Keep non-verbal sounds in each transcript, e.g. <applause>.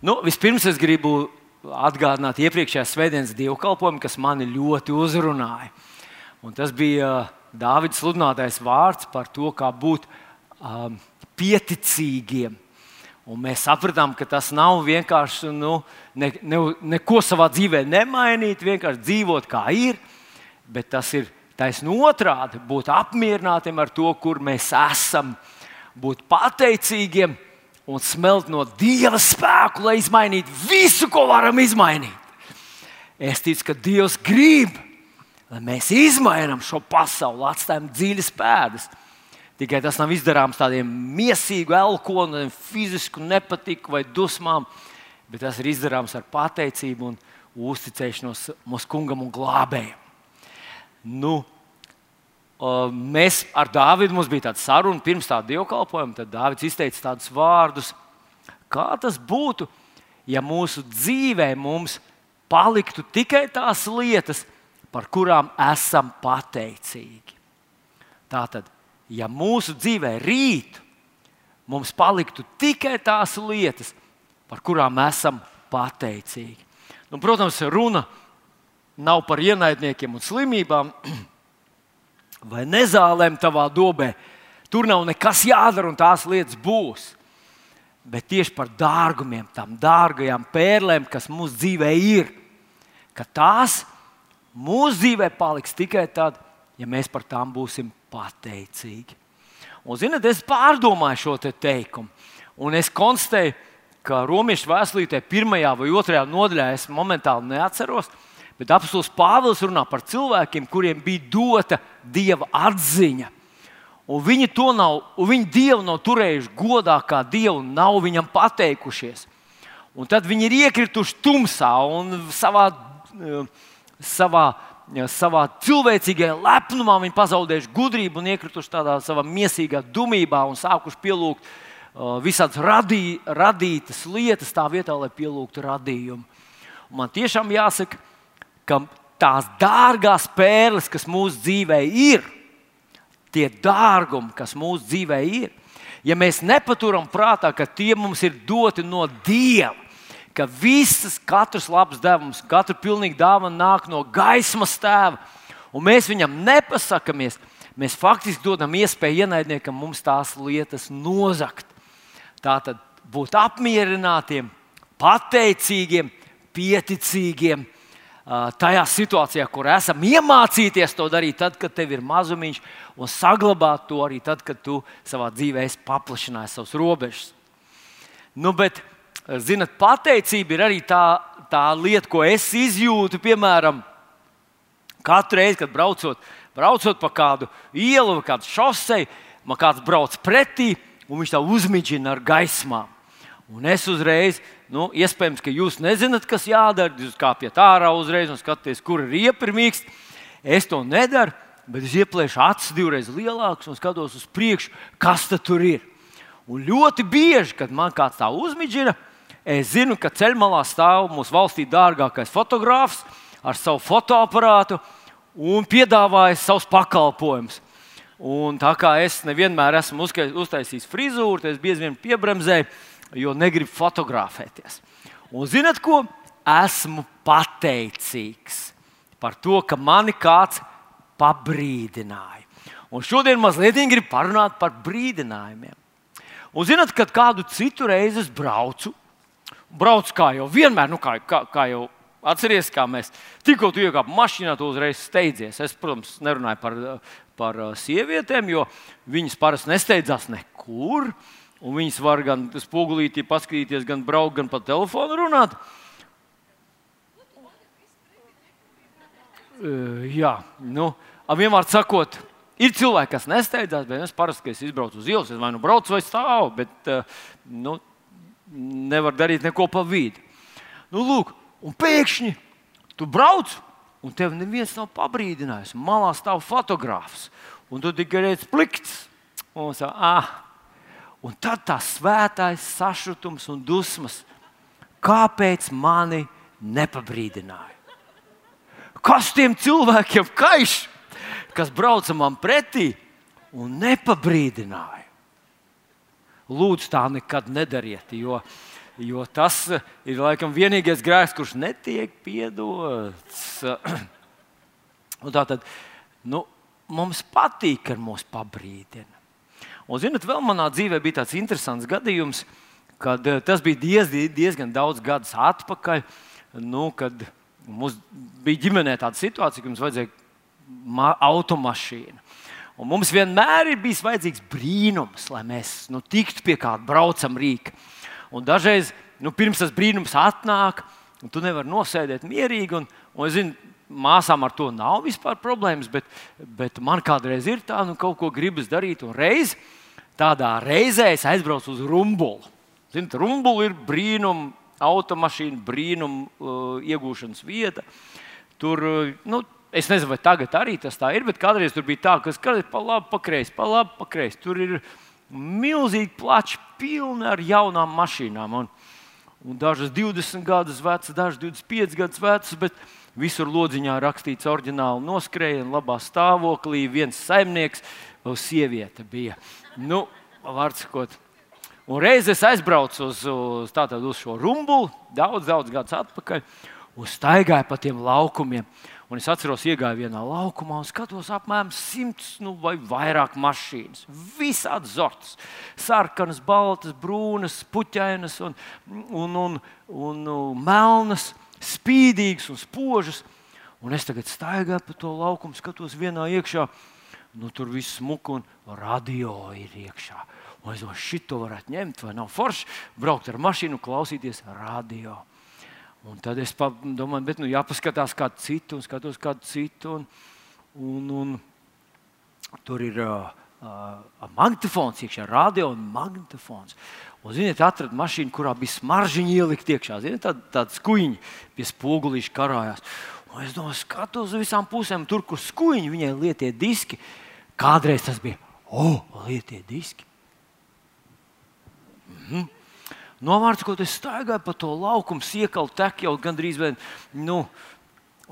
Nu, vispirms es gribu atgādināt iepriekšējās svētdienas dievkalpojumu, kas mani ļoti uzrunāja. Un tas bija uh, Dāvidas sludinātais vārds par to, kā būt um, pieticīgiem. Un mēs sapratām, ka tas nav vienkārši nu, ne, ne, neko savā dzīvē nemainīt, vienkārši dzīvot kā ir, bet tas ir taisnība otrādi - būt apmierinātiem ar to, kur mēs esam, būt pateicīgiem un smelt no Dieva spēku, lai izmainītu visu, ko varam izmainīt. Es ticu, ka Dievs grib, lai mēs izmainām šo pasauli, atstājam dziļas pēdas. Tikai tas nav izdarāms tādiem mīsīgu elkonu, fizisku nepatiku vai dusmām, bet tas ir izdarāms ar pateicību un uzticēšanos mūsu kungam un glābējam. Nu, Mēs ar Dāvidu mums bija tāda saruna pirms tā dievkalpojuma. Tad Dāvids izteica tādus vārdus, kā tas būtu, ja mūsu dzīvē mums paliktu tikai tās lietas, par kurām esam pateicīgi. Tātad, ja mūsu dzīvē rīt mums paliktu tikai tās lietas, par kurām esam pateicīgi. Nu, protams, runa nav par ienaidniekiem un slimībām. <clears throat> vai nezālēm tavā dobē. Tur nav nekas jādara, un tās lietas būs. Bet tieši par dārgumiem, tām dārgajām pērlēm, kas mūsu dzīvē ir, ka tās mūsu dzīvē paliks tikai tad, ja mēs par tām būsim pateicīgi. Un, ziniet, es pārdomāju šo te teikumu, un es konstatēju, ka Romas vēstulītē, pirmajā vai otrajā nodaļā, es momentāli neatceros, Bet apelsīns Pāvils runā par cilvēkiem, kuriem bija dota dieva atziņa. Un viņi to nav, viņi dievu nav turējuši godā, kā dievu nav viņam pateikušies. Un tad viņi ir iekrituši tumsā un savā, savā, savā cilvēcīgajā lepnumā viņi pazaudējuši gudrību un iekrituši tādā savā mīsīgā dumībā un sākuši pielūgt uh, visādas radī, radītas lietas tā vietā, lai pielūgtu radījumu. Un man tiešām jāsaka, ka tās dārgās pērles, kas mūsu dzīvē ir, tie dārgumi, kas mūsu dzīvē ir, ja mēs nepaturam prātā, ka tie mums ir doti no Dieva, ka visas, katrs labs devums, katra pilnīga dāvana nāk no gaismas tēva, un mēs viņam nepasakāmies, mēs faktiski dodam iespēju ienaidniekam mums tās lietas nozagt. Tā tad būt apmierinātiem, pateicīgiem, pieticīgiem tajā situācijā, kur esam, iemācīties to darīt, tad, kad tev ir mazumiņš, un saglabāt to arī tad, kad tu savā dzīvē esi paplašinājis savus robežas. Nu, bet, zinot, pateicība ir arī tā, tā lieta, ko es izjūtu, piemēram, katru reizi, kad braucot, braucot pa kādu ielu kādu šoseju, man kāds brauc pretī, un viņš tā uzmidžina ar gaismām. Un es uzreiz Nu, iespējams, ka jūs nezināt, kas jādara. Jūs kāpjat ārā uzreiz un skatāties, kur ir iepirmīgs. Es to nedaru, bet es ieplēšu acis divreiz lielākas un skatos uz priekšu, kas tur ir. Un ļoti bieži, kad man kāds tā uzmidžina, es zinu, ka ceļmalā stāv mūsu valstī dārgākais fotogrāfs ar savu fotoaparātu un piedāvājas savus pakalpojumus. Un tā kā es nevienmēr esmu uztaisījis frizūru, tad es bieži vien piebremzēju jo negribu fotografēties. Un zinat, ko? Esmu pateicīgs par to, ka mani kāds pabrīdināja. Un šodien mazliet gribu parunāt par brīdinājumiem. Un zinat, kad kādu citu reizi es braucu, braucu kā jau vienmēr, nu, kā, kā, kā jau atceries, kā mēs tikko iekāpām mašīnā, to uzreiz steidzies. Es, protams, nerunāju par, par uh, sievietēm, jo viņas parasti nesteidzās nekur. Uh, Un viņas var gan spogulītī paskatīties, gan braukt, gan pa telefonu runāt. Uh, jā, nu, vienmēr sakot, ir cilvēki, kas nesteidzās, bet es parasti, kad es izbraucu uz ielas, es vai nu braucu vai stāvu, bet uh, nu, nevar darīt neko pa vidu. Nu, lūk, un pēkšņi tu brauc, un tev neviens nav pabrīdinājis. Malā stāv fotogrāfs, un tu tikai redz plikts. Un saka, ah, Un tad tā svētais sašutums un dusmas, kāpēc mani nepabrīdināja? Kas tiem cilvēkiem kaiš, kas brauca man pretī un nepabrīdināja? Lūdzu, tā nekad nedariet, jo Jo tas ir laikam vienīgais grēks, kurš netiek piedots. <clears throat> Tā tad nu, mums patīk, kad mūs pabrīdina. Un, zinot, vēl manā dzīvē bija tāds interesants gadījums, kad eh, tas bija diez, diezgan daudz gadus atpakaļ, nu, kad mums bija ģimenē tāda situācija, ka mums vajadzēja automašīnu. Un mums vienmēr ir bijis vajadzīgs brīnums, lai mēs nu, tiktu pie kāda braucama rīka. Un dažreiz, nu, pirms tas brīnums atnāk, tu nevari nosēdēt mierīgi. Un, un es zinu, māsām ar to nav vispār problēmas, bet, bet man kādreiz ir tā, nu, kaut ko gribas darīt. Un reiz tādā reizē es aizbraucu uz Rumbulu. Ziniet, Rumbula ir brīnuma automašīna, brīnuma uh, iegūšanas vieta. Tur, uh, nu, es nezinu, vai tagad arī tas tā ir, bet kādreiz tur bija tā, ka skatās pa labi, pa kreisi, pa labi, pa kreisi. Tur ir milzīgi plači, pilni ar jaunām mašīnām. Un, un dažas 20 gadus vecas, dažas 25 gadus vecas, bet visur lodziņā rakstīts oriģināli noskrējiens, labā stāvoklī, viens saimnieks, sieviete bija. Nu, vārds sakot, Un reiz es aizbraucu uz, uz, tātad, uz šo rumbulu, daudz, daudz gadus atpakaļ, un staigāju pa tiem laukumiem. Un es atceros, iegāju vienā laukumā un skatos, apmēram simts nu, vai vairāk mašīnas. Visādi zortas, sarkanas, baltas, brūnas, puķainas un, un, un, un, un melnas, spīdīgas un spožas. Un es tagad staigāju pa to laukumu, skatos vienā iekšā. Nu, tur viss smuka un radio ir iekšā. Un es domāju, šito varētu ņemt, vai nav forši braukt ar mašīnu, klausīties radio. Un tad es domāju, bet nu, jāpaskatās kādu citu, un skatos kādu citu. Un, un, un tur ir uh, uh, magnetofons, iekšā radio un magnetofons. Un, ziniet, atradu mašīnu, kurā bija smaržģiņa ielikt iekšā. Ziniet, tāda tād skuiņa pie spogulīša karājās. Un es domāju, skatos uz visām pusēm, tur, kur skuiņi viņai lietie diski. Kādreiz tas bija, oh, lietie diski. Mhm. Novārds, ko es staigāju pa to laukumu, iekalu tek jau gandrīz vien, nu,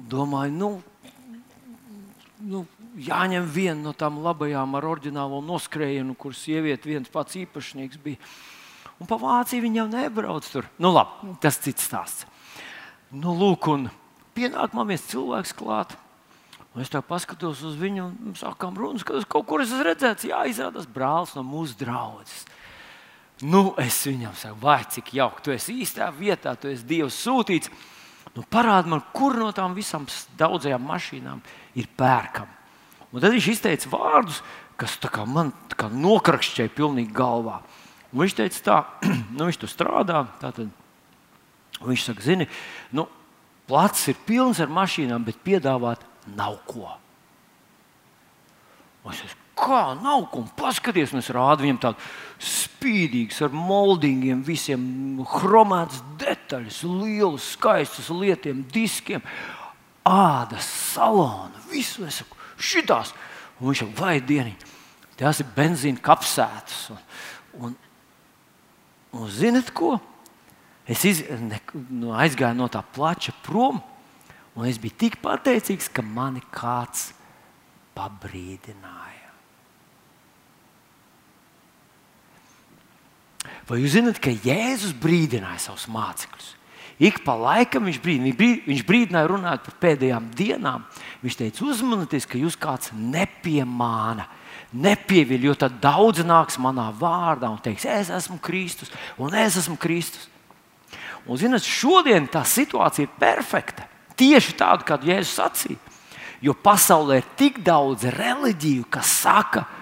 domāju, nu, nu, jāņem viena no tām labajām ar oriģinālo noskrējienu, kuras sieviete viens pats īpašnieks bija. Un pa Vāciju viņa jau nebrauc tur. Nu, labi, tas cits stāsts. Nu, lūk, un pienāk man viens cilvēks klāt. Un es tā paskatos uz viņu, un sākām runāt, ka kaut kur es esmu redzējis, jā, izrādās brālis no mūsu draudzes. Nu, es viņam saku, vai cik jauki, tu esi īstā vietā, tu esi Dieva sūtīts. Nu, Parādi man, kur no tām visām daudzajām mašīnām ir pērkama. Un tad viņš izteica vārdus, kas man nokrakšķēja pilnīgi galvā. Un viņš teica, tā, <clears throat> nu, viņš tur strādā. Tātad, viņš saka, zini, nu, plats ir pilns ar mašīnām, bet piedāvāt nav ko. Es esmu kā nav ko paskatīties. Un es rādu viņam tādu spīdīgu, ar moldingiem, visiem chromētas detaļas, lielus, skaistus lietiem, diskiem, ādas, salonu, visu. Es saku, šitās. Un viņš saka, vai dieniņ, tās ir benzīna kapsētas. Un, un, un zinat ko? Es iz, ne, nu, aizgāju no tā plača prom, un es biju tik pateicīgs, ka mani kāds pabrīdināja. Vai jūs zināt, ka Jēzus brīdināja savus mācekļus? Ik pa laikam viņš brīdināja, viņš brīdināja runāt par pēdējām dienām. Viņš teica, uzmanieties, ka jūs kāds nepiemāna, nepieviļ, jo tad daudz nāks manā vārdā un teiks, es esmu Kristus un es esmu Kristus. Un, zināt, šodien tā situācija ir perfekta. Tieši tāda, kāda Jēzus sacīja. Jo pasaulē ir tik daudz reliģiju, kas saka, ka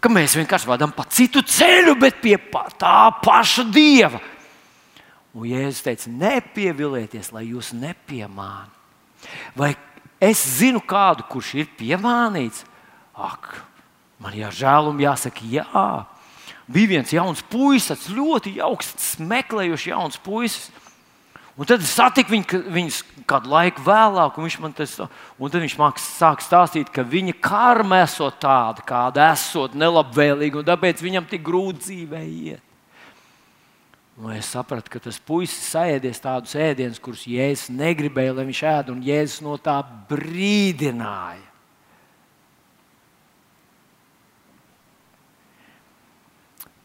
ka mēs vienkārši vadām pa citu ceļu, bet pie tā paša dieva. Un Jēzus teica, nepievilieties, lai jūs nepiemānītu. Vai es zinu kādu, kurš ir piemānīts? Ak, man jāžēl un jāsaka, jā. Bija viens jauns puisis, ļoti jauks, meklējošs jauns puisis. Un tad es satiku viņu, viņus kādu laiku vēlāk, un viņš man tas, un tad viņš sāk stāstīt, ka viņa karma esot tāda, kāda esot nelabvēlīga, un tāpēc viņam tik grūti dzīvē iet. Un es sapratu, ka tas puisis sēdies tādus ēdienus, kurus Jēzus negribēja, lai viņš ēd, un Jēzus no tā brīdināja.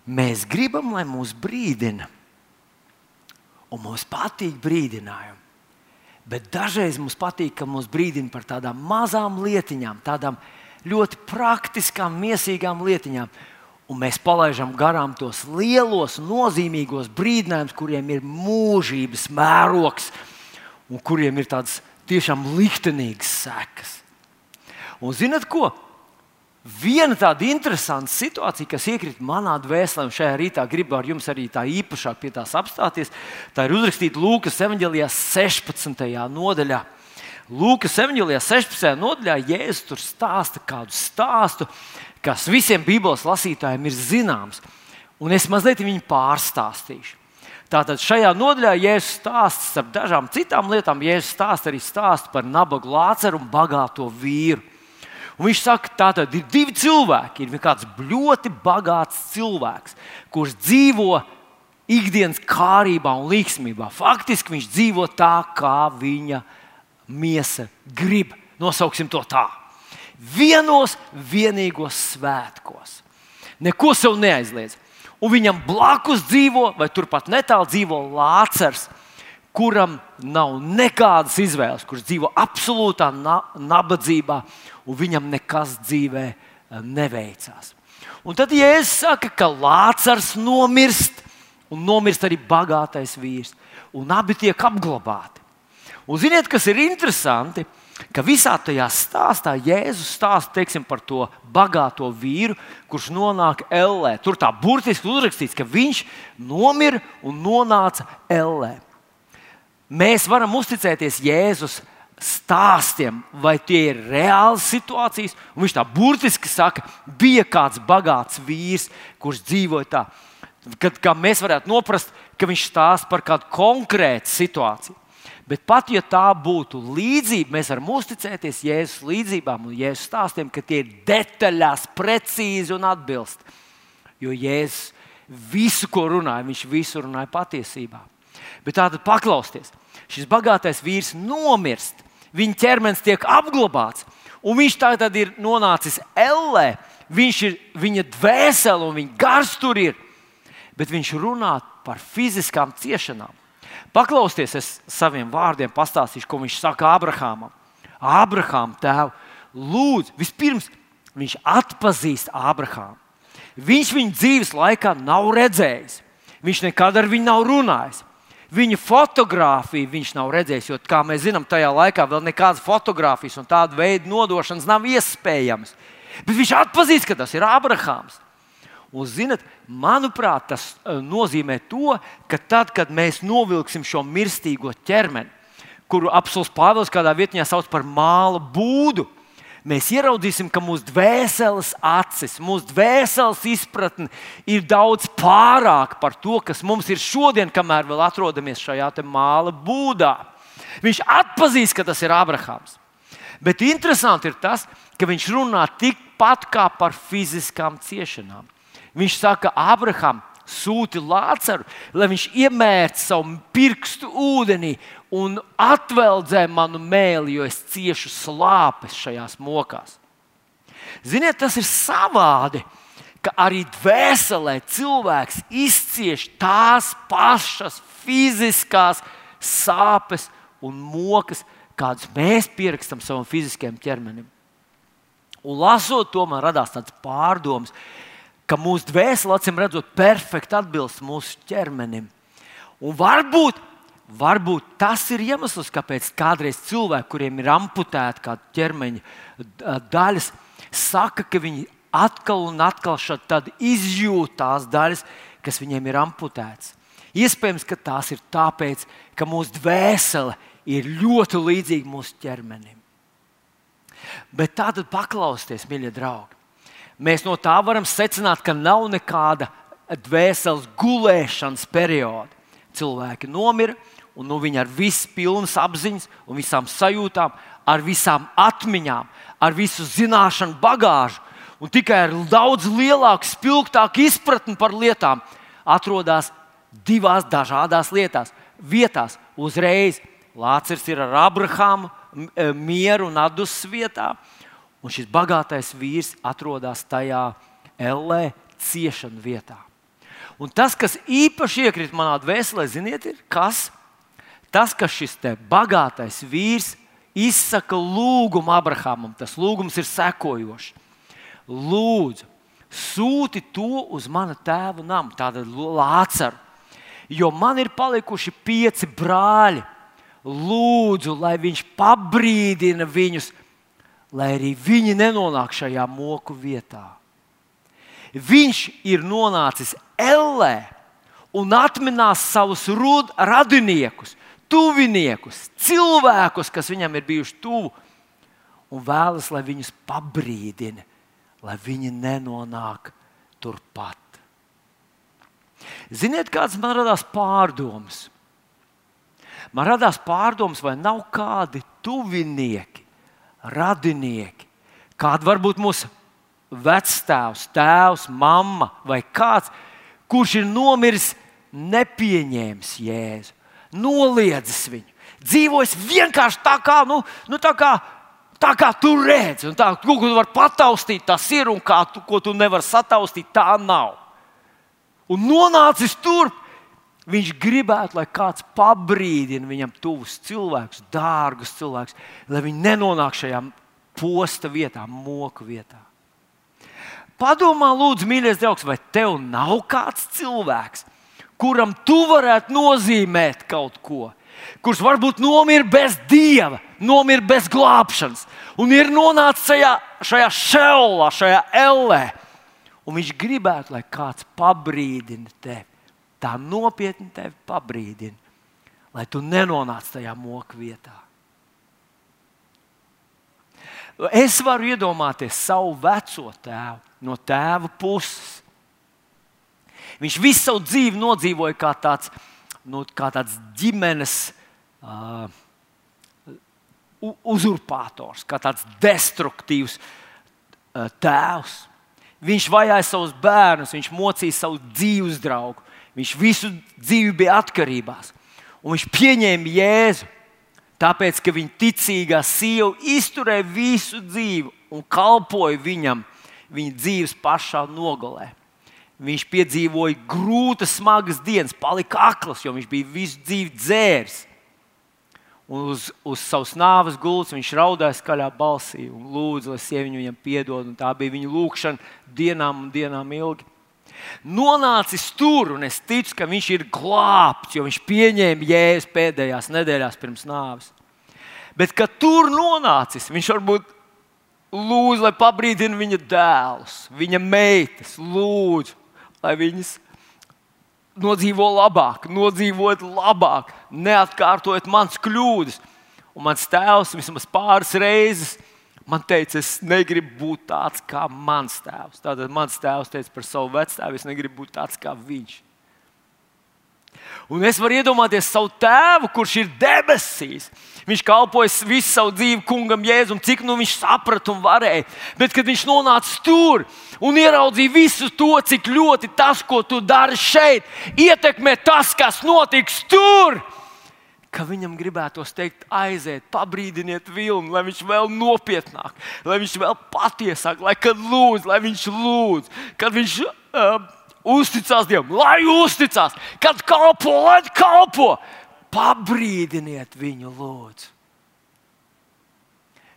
Mēs gribam, lai mūs brīdina Un mums patīk brīdinājumi. Bet dažreiz mums patīk, ka mums brīdina par tādām mazām lietiņām, tādām ļoti praktiskām, mīsīgām lietiņām. Un mēs palaidām garām tos lielos, nozīmīgos brīdinājumus, kuriem ir mūžības mērogs un kuriem ir tādas tiešām liktenīgas sekas. Un zinat ko? Viena tāda interesanta situācija, kas iekrita manā dvēselē, un šajā rītā gribu ar jums arī tā īpašāk pie tās apstāties, tā ir uzrakstīta Lūkas evanģēlijā 16. nodaļā. Lūkas evanģēlijā 16. nodaļā Jēzus tur stāsta kādu stāstu, kas visiem Bībeles lasītājiem ir zināms, un es mazliet viņu pārstāstīšu. Tātad šajā nodaļā Jēzus stāsta starp dažām citām lietām, Jēzus stāsta arī stāstu par nabagu lāceru un bagāto vīru. Un viņš saka, tā tad ir divi cilvēki. Ir kāds ļoti bagāts cilvēks, kurš dzīvo ikdienas kārībā un līgsmībā. Faktiski viņš dzīvo tā, kā viņa miesa grib. Nosauksim to tā. Vienos vienīgos svētkos. Neko sev neaizliedz. Un viņam blakus dzīvo, vai turpat netālu dzīvo Lācars, kuram nav nekādas izvēles, kurš dzīvo absolūtā na nabadzībā un viņam nekas dzīvē eh, neveicās. Un tad Jēzus saka, ka Lācars nomirst, un nomirst arī bagātais vīrs, un abi tiek apglabāti. Un ziniet, kas ir interesanti? Ka visā tajā stāstā Jēzus stāsta teiksim, par to bagāto vīru, kurš nonāk Ellē. Tur tā burtiski uzrakstīts, ka viņš nomira un nonāca Ellē. Mēs varam uzticēties Jēzus stāstiem, vai tie ir reālas situācijas. Un viņš tā burtiski saka, bija kāds bagāts vīrs, kurš dzīvoja tā. Kad, mēs varētu noprast, ka viņš stāsta par kādu konkrētu situāciju. Bet pat ja tā būtu līdzība, mēs varam uzticēties Jēzus līdzībām un Jēzus stāstiem, ka tie ir detaļās, precīzi un atbilst. Jo Jēzus visu, ko runāja, viņš visu runāja patiesībā. Bet tātad paklausieties, šis bagātais vīrs nomirst viņa ķermenis tiek apglabāts, un viņš tagad ir nonācis ellē. Viņš ir viņa dvēsele un viņa gars tur ir. Bet viņš runā par fiziskām ciešanām. Paklausieties, es saviem vārdiem pastāstīšu, ko viņš saka Abrahamam. Abrahām, tēvu, lūdzu, vispirms viņš atpazīst Abrahāmu. Viņš viņa dzīves laikā nav redzējis. Viņš nekad ar viņu nav runājis. Viņa fotografiju viņš nav redzējis, jo, kā mēs zinām, tajā laikā vēl nekādas fotografijas un tāda veida nodošanas nav iespējamas. Bet viņš atpazīst, ka tas ir Abrahāms. Un, zinat, manuprāt, tas eh, nozīmē to, ka tad, kad mēs novilksim šo mirstīgo ķermeni, kuru apelsīns Pāvils kādā vietā sauc par māla būdu, mēs ieraudzīsim, ka mūsu dvēseles acis, mūsu dvēseles izpratne ir daudz pārāk par to, kas mums ir šodien, kamēr vēl atrodamies šajā māla būdā. Viņš atpazīst, ka tas ir Abrahams. Bet interesanti ir tas, ka viņš runā tikpat kā par fiziskām ciešanām. Viņš saka, Abraham, sūti Lācaru, lai viņš iemērtu savu pirkstu ūdenī un atveldzē manu mēli, jo es ciešu slāpes šajās mokās. Ziniet, tas ir savādi, ka arī dvēselē cilvēks izcieš tās pašas fiziskās sāpes un mokas, kādas mēs pierakstam savam fiziskajam ķermenim. Un lasot to, man radās tāds pārdoms, ka mūsu dvēsele, acīm redzot, perfekti atbilst mūsu ķermenim. Un varbūt Varbūt tas ir iemesls, kāpēc kādreiz cilvēki, kuriem ir amputēta kāda ķermeņa daļas, saka, ka viņi atkal un atkal izjūt tās daļas, kas viņiem ir amputētas. Iespējams, ka tās ir tāpēc, ka mūsu dvēsele ir ļoti līdzīga mūsu ķermenim. Bet tā tad paklausieties, mīļie draugi. Mēs no tā varam secināt, ka nav nekāda dvēseles gulēšanas perioda. Cilvēki nomira, un nu, viņi ar visu pilnas apziņas un visām sajūtām, ar visām atmiņām, ar visu zināšanu bagāžu un tikai ar daudz lielāku, spilgtāku izpratni par lietām, atrodas divās dažādās lietās. Vietās uzreiz Lācis ir ar Abrahāmu e, mieru un atdusmas vietā, un šis bagātais vīrs atrodas tajā ellē, ciešanu vietā. Un tas, kas īpaši iekrīt manā dvēselē, ziniet, ir kas? Tas, ka šis bagātais vīrs izsaka lūgumu Abrahamam. Tas lūgums ir sekojošs. Lūdzu, sūti to uz mana tēva namu, tādu lācaru, jo man ir palikuši pieci brāļi. Lūdzu, lai viņš pabrīdina viņus, lai arī viņi nenonāk šajā moku vietā. Viņš ir nonācis Ellē un atminās savus radiniekus, tuviniekus, cilvēkus, kas viņam ir bijuši tuvu, un vēlas, lai viņus pabrīdina, lai viņi nenonāk turpat. Ziniet, kādas man radās pārdomas? Man radās pārdomas, vai nav kādi tuvinieki, radinieki, kāda varbūt mūsu vecstāvs, tēvs, mamma vai kāds, kurš ir nomiris, nepieņēmis Jēzu, noliedzis viņu, dzīvojis vienkārši tā kā, nu, nu, tā kā, tā kā tu redzi, un tā, ko tu vari pataustīt, tas ir, un kā tu, ko tu nevari sataustīt, tā nav. Un nonācis turp, viņš gribētu, lai kāds pabrīdina viņam tuvus cilvēkus, dārgus cilvēkus, lai viņi nenonāk šajā posta vietā, moku vietā. Padomā, lūdzu, mīļais draugs, vai tev nav kāds cilvēks, kuram tu varētu nozīmēt kaut ko, kurš varbūt nomira bez dieva, nomira bez glābšanas un ir nonācis šajā, šajā šellā, šajā ellē. Un viņš gribētu, lai kāds pabrīdina tevi, tā nopietni tevi pabrīdina, lai tu nenonāc tajā moka vietā. Es varu iedomāties savu veco tēvu no tēva puses. Viņš visu savu dzīvi nodzīvoja kā tāds, nu, kā tāds ģimenes uh, uzurpators, kā tāds destruktīvs uh, tēvs. Viņš vajāja savus bērnus, viņš mocīja savu dzīves draugu. Viņš visu dzīvi bija atkarībās. Un viņš pieņēma Jēzu. Tāpēc, ka viņa ticīgā sieva izturēja visu dzīvi un kalpoja viņam viņa dzīves pašā nogalē. Viņš piedzīvoja grūtas, smagas dienas, palika akls, jo viņš bija visu dzīvi dzērs. Un uz, uz savas nāves gultas viņš raudāja skaļā balsī un lūdza, lai sieviete viņam piedod. Tā bija viņa lūkšana dienām un dienām ilgi nonācis tur, un es ticu, ka viņš ir glābts, jo viņš pieņēma jēzus pēdējās nedēļās pirms nāves. Bet, kad tur nonācis, viņš varbūt lūdz, lai pabrīdina viņa dēlus, viņa meitas, lūdzu, lai viņas nodzīvo labāk, nodzīvot labāk, neatkārtojot manas kļūdas. Un mans tēvs vismaz pāris reizes Man teica, es negribu būt tāds kā mans tēvs. Tātad mans tēvs teica par savu vecāku, es negribu būt tāds kā viņš. Un es varu iedomāties savu tēvu, kurš ir debesīs. Viņš kalpojas visu savu dzīvi kungam, Jēzum, cik nu viņš saprata un varēja. Bet, kad viņš nonāca tur un ieraudzīja visu to, cik ļoti tas, ko tu dari šeit, ietekmē tas, kas notiks tur, ka viņam gribētos teikt, aiziet, pabrīdiniet vilnu, lai viņš vēl nopietnāk, lai viņš vēl patiesāk, lai kad lūdz, lai viņš lūdz, kad viņš uh, uzticās Dievam, lai uzticās, kad kalpo, lai kalpo. Pabrīdiniet viņu, lūdzu.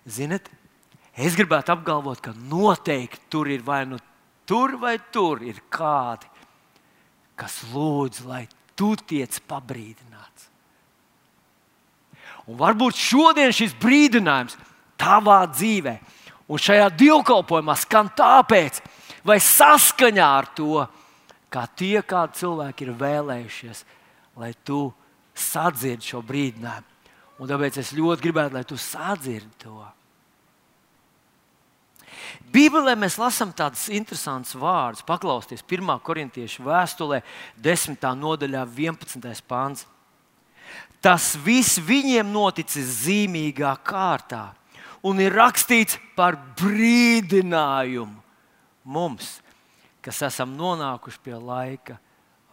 Ziniet, es gribētu apgalvot, ka noteikti tur ir vai nu tur, vai tur ir kādi, kas lūdz, lai tu tiec pabrīdināts. Un varbūt šodien šis brīdinājums tavā dzīvē un šajā dievkalpojumā skan tāpēc, vai saskaņā ar to, kā tie kādi cilvēki ir vēlējušies, lai tu sadzirdi šo brīdinājumu. Un tāpēc es ļoti gribētu, lai tu sadzirdi to. Bībelē mēs lasām tādus interesantus vārdus. Paklausieties, 1. korintiešu vēstulē, 10. nodaļā, 11. pāns. Tas viss viņiem noticis zīmīgā kārtā un ir rakstīts par brīdinājumu mums, kas esam nonākuši pie laika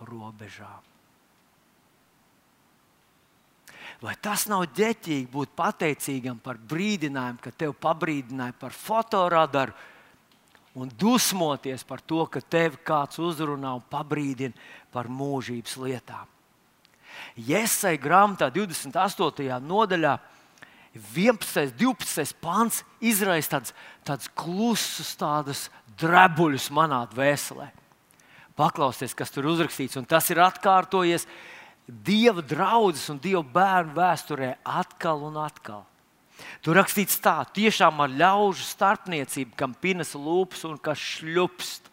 robežām. Vai tas nav ģeķīgi būt pateicīgam par brīdinājumu, ka tev pabrīdināja par fotoradaru un dusmoties par to, ka tevi kāds uzrunā un pabrīdina par mūžības lietām. Iesai grāmatā 28. nodaļā 11. un 12. pāns izraisa tādus, tādus klusus, tādus drebuļus manā dvēselē. Paklausieties, kas tur uzrakstīts, un tas ir atkārtojies Dieva draudzes un Dieva bērnu vēsturē atkal un atkal. Tur rakstīts tā, tiešām ar ļaužu starpniecību, kam pinas lūpas un kas šļupst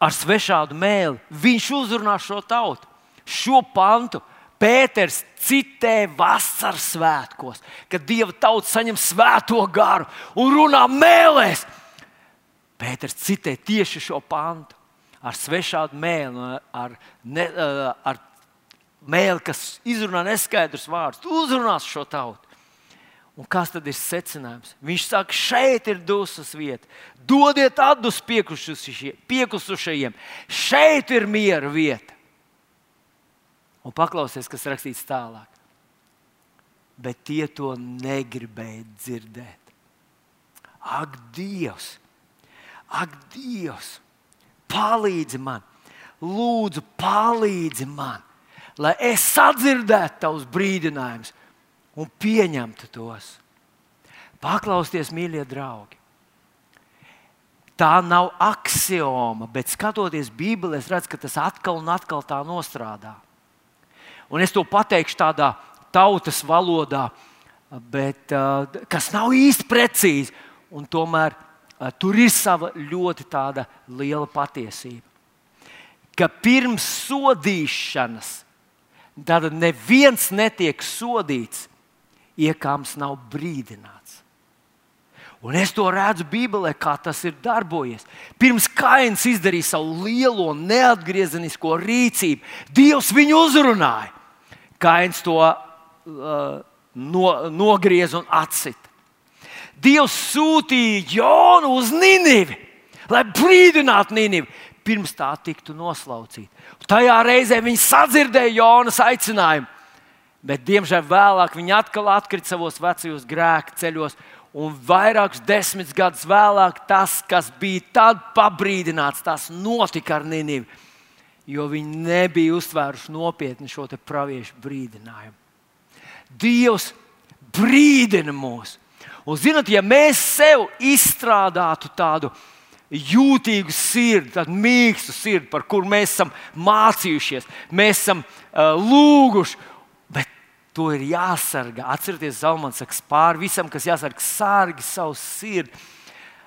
ar svešādu mēli. Viņš uzrunā šo tautu. Šo pantu Pēters citē vasaras svētkos, kad Dieva tauta saņem svēto garu un runā mēlēs. Pēters citē tieši šo pantu ar svešādu mēlu, ar, ne, ar mēlu, kas izrunā neskaidrus vārdus. Tu uzrunās šo tautu. Un kas tad ir secinājums? Viņš saka, šeit ir dusmas vieta. Dodiet atdus piekusušajiem. Šeit ir miera vieta. Un paklausies, kas rakstīts tālāk. Bet tie to negribēja dzirdēt. Ak, Dievs! Ak, Dievs! Palīdzi man! Lūdzu, palīdzi man! Lai es sadzirdētu tavus brīdinājumus! un pieņemtu tos. Paklausieties, mīļie draugi. Tā nav axioma, bet skatoties Bībelē, es redzu, ka tas atkal un atkal tā nostrādā. Un es to pateikšu tādā tautas valodā, bet, kas nav īsti precīzi. Tomēr uh, tur ir sava ļoti liela patiesība. Ka pirms sodīšanas tad neviens netiek sodīts, iekāms nav brīdināts. Un es to redzu Bībelē, kā tas ir darbojies. Pirms Kains izdarīja savu lielo neatgriezenisko rīcību, Dievs viņu uzrunāja. Kains to uh, no, nogriez un atcita. Dievs sūtīja Jonu uz Nīnivi, lai brīdinātu Nīnivi, pirms tā tiktu noslaucīta. Tajā reizē viņi sadzirdēja Jonas aicinājumu Bet, diemžēl, vēlāk viņi atkal atkrita savos vecajos grēku ceļos. Un vairākus desmit gadus vēlāk tas, kas bija tad pabrīdināts, tas notika ar Nīnivu. Jo viņi nebija uztvēruši nopietni šo praviešu brīdinājumu. Dievs brīdina mūs. Un, zinot, ja mēs sev izstrādātu tādu jūtīgu sirdi, tādu mīkstu sirdi, par kuru mēs esam mācījušies, mēs esam uh, lūguši To ir jāsargā. Atcerieties, Zalmans saka, pāri visam, kas jāsargā, sārgi savu sirdi.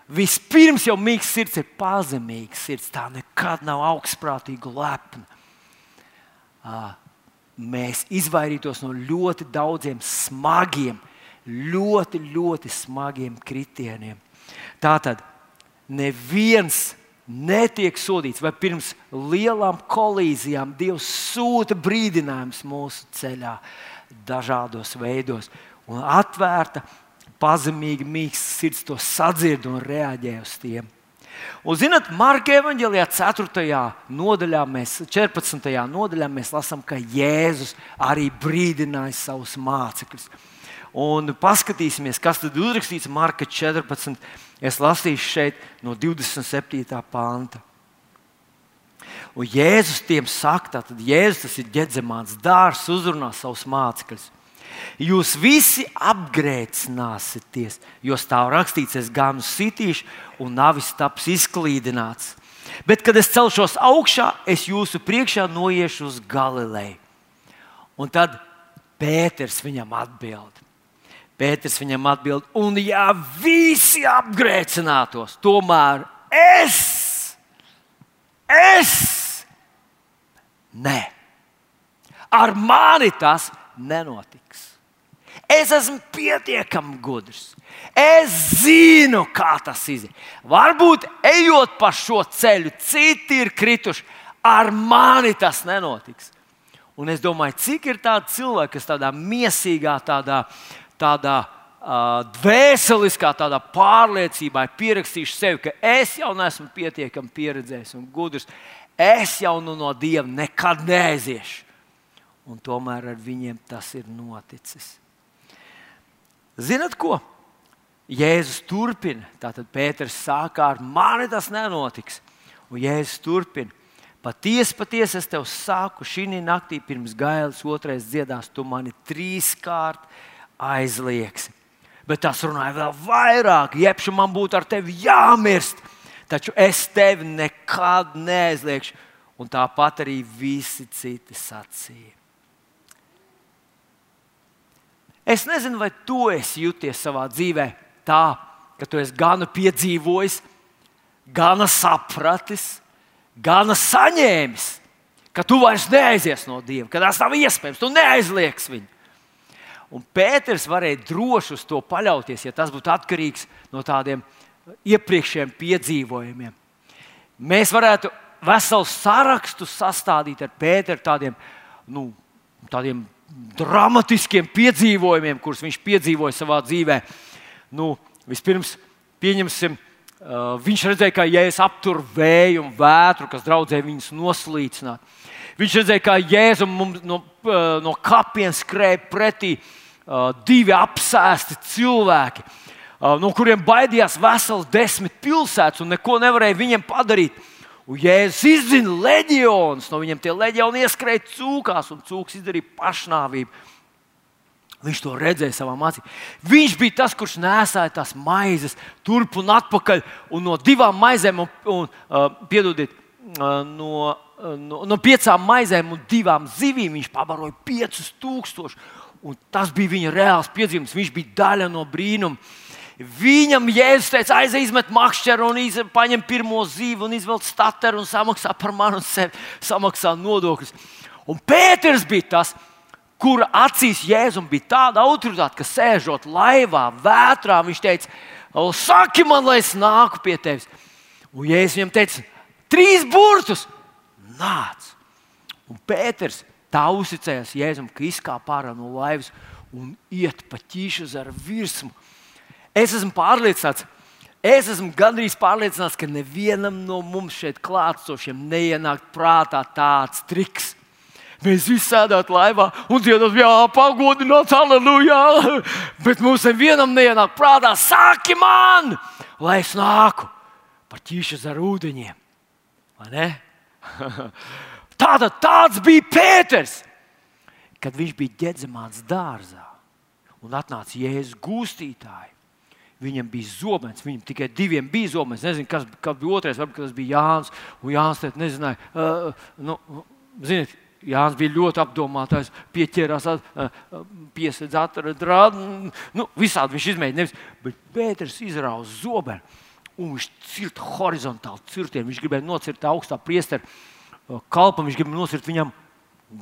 Vispirms jau mīgs sirds ir pazemīgs sirds. Tā nekad nav augstprātīga lepna. Mēs izvairītos no ļoti daudziem smagiem, ļoti, ļoti smagiem kritieniem. Tātad neviens netiek sodīts, vai pirms lielām kolīzijām Dievs sūta brīdinājumus mūsu ceļā dažādos veidos. Un atvērta, pazemīga, mīksta sirds to sadzird un reaģē uz tiem. Un, zinot, Marka evanģēlijā 4. nodaļā, mēs, 14. nodaļā mēs lasām, ka Jēzus arī brīdināja savus mācekļus. Un paskatīsimies, kas tad uzrakstīts Marka 14. Es lasīšu šeit no 27. panta. Un Jēzus tiem saka, tad Jēzus tas ir ģedzamāts dārzs, uzrunā savus mācekļus. Jūs visi apgrēcināsieties, jo stāv rakstīts, es gānu sitīšu, un navis taps izklīdināts. Bet, kad es celšos augšā, es jūsu priekšā noiešu uz Galileju. Un tad Pēters viņam atbild. Pēters viņam atbild, un ja visi apgrēcinātos, tomēr es, es Nē, ar mani tas nenotiks. Es esmu pietiekami gudrs. Es zinu, kā tas iziet. Varbūt ejot pa šo ceļu, citi ir krituši. Ar mani tas nenotiks. Un es domāju, cik ir tādi cilvēki, kas tādā mīsīgā, tādā, tādā dvēseliskā tādā pārliecībā ir pierakstījuši sevi, ka es jau neesmu pietiekami pieredzējis un gudrs es jau nu no Dieva nekad neaiziešu. Un tomēr ar viņiem tas ir noticis. Ziniet, ko? Jēzus turpina. Tātad Pēters sākā ar mani tas nenotiks. Un Jēzus turpina. Patiesi, patiesi es tev saku, šī naktī pirms gailas otrais dziedās, tu mani trīskārt aizliegsi. Bet tas runāja vēl vairāk, jebšu man būtu ar tevi jāmirst, taču es tevi nekad neaizliegšu. Un tāpat arī visi citi sacīja. Es nezinu, vai tu esi jūties savā dzīvē tā, ka tu esi gana piedzīvojis, gana sapratis, gana saņēmis, ka tu vairs neaizies no Dieva, ka tas nav iespējams, tu neaizliegsi viņu. Un Pēters varēja droši uz to paļauties, ja tas būtu atkarīgs no tādiem iepriekšējiem piedzīvojumiem. Mēs varētu veselu sarakstu sastādīt ar Pēteru tādiem, nu, tādiem dramatiskiem piedzīvojumiem, kurus viņš piedzīvoja savā dzīvē. Nu, vispirms, pieņemsim, viņš redzēja, kā Jēzus aptur vēju un vētru, kas draudzēja viņus noslīcināt. Viņš redzēja, kā Jēzus mums no, no kapiem skrēja pretī uh, divi apsēsti cilvēki, uh, no kuriem baidījās vesels desmit pilsētas un neko nevarēja viņiem padarīt. Un Jēzus izzina leģionus, no viņiem tie leģioni ieskrēja cūkās, un cūks izdarīja pašnāvību. Viņš to redzēja savā acīm. Viņš bija tas, kurš nesāja tās maizes turp un atpakaļ. Un no divām maizēm, un, un, uh, piedodiet, uh, no, no, no piecām maizēm un divām zivīm viņš pabaroja piecus tūkstošus. Tas bija viņa reāls piedzīvums. Viņš bija daļa no brīnuma. Viņam jēzus teica, aizej, izmet makšķeru un iz, paņem pirmo zīvi un izvelk stateru un samaksā par mani un sevi, samaksā nodokļus. Un Pēters bija tas, kura acīs Jēzum bija tāda autoritāte, ka sēžot laivā, vētrā, viņš teica, saki man, lai es nāku pie tevis. Un Jēzus viņam teica, trīs burtus, nāc. Un Pēters tā uzticējās Jēzum, ka izkāpa ārā no laivas un iet pa ķīšu ar virsmu. Es esmu pārliecināts, es esmu gandrīz pārliecināts, ka nevienam no mums šeit klātsošiem neienāk prātā tāds triks Mēs visi sēdētu laivā un dziedātu, jā, pagodināt, aleluja. <laughs> Bet mums nevienam neienāk prātā, saki man, lai es nāku par ķīšas ar ūdeņiem. <laughs> Tāda, tāds bija Pēters, kad viņš bija ģedzamāts dārzā un atnāca Jēzus gūstītāji. Viņam bija zobens, viņam tikai diviem bija zobens. Es nezinu, kas, kas bija otrais, varbūt tas bija Jānis. Jānis teica, nezināja, uh, nu, ziniet, Jānis bija ļoti apdomāts, pieķērās, piesaistīts, atrada nu, visādi viņš izmēģināja. Bet Pēters izrauza zobenu un viņš cirta horizontāli cirtienu. Viņš gribēja nocirt augstā priesteru kalpam, viņš gribēja nocirt viņam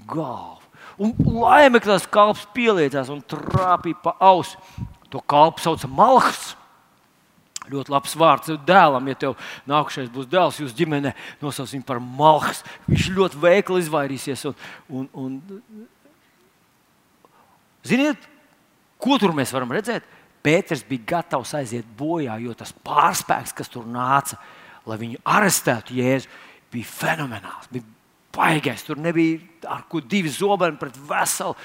galvu. Un laimē, ka tas kalps pieliecās un trāpīja pa ausu. To kalpu sauca Malhs. Ļoti labs vārds dēlam, ja tev nākamais būs dēls, jūs ģimenē nosauc viņu par malhas. Viņš ļoti veikli izvairīsies. Un, un, un... Ziniet, ko tur mēs varam redzēt? Pēters bija gatavs aiziet bojā, jo tas pārspēks, kas tur nāca, lai viņu arestētu Jēzu, bija fenomenāls. Bija baigais. Tur nebija ar ko divi zobeni pret veselu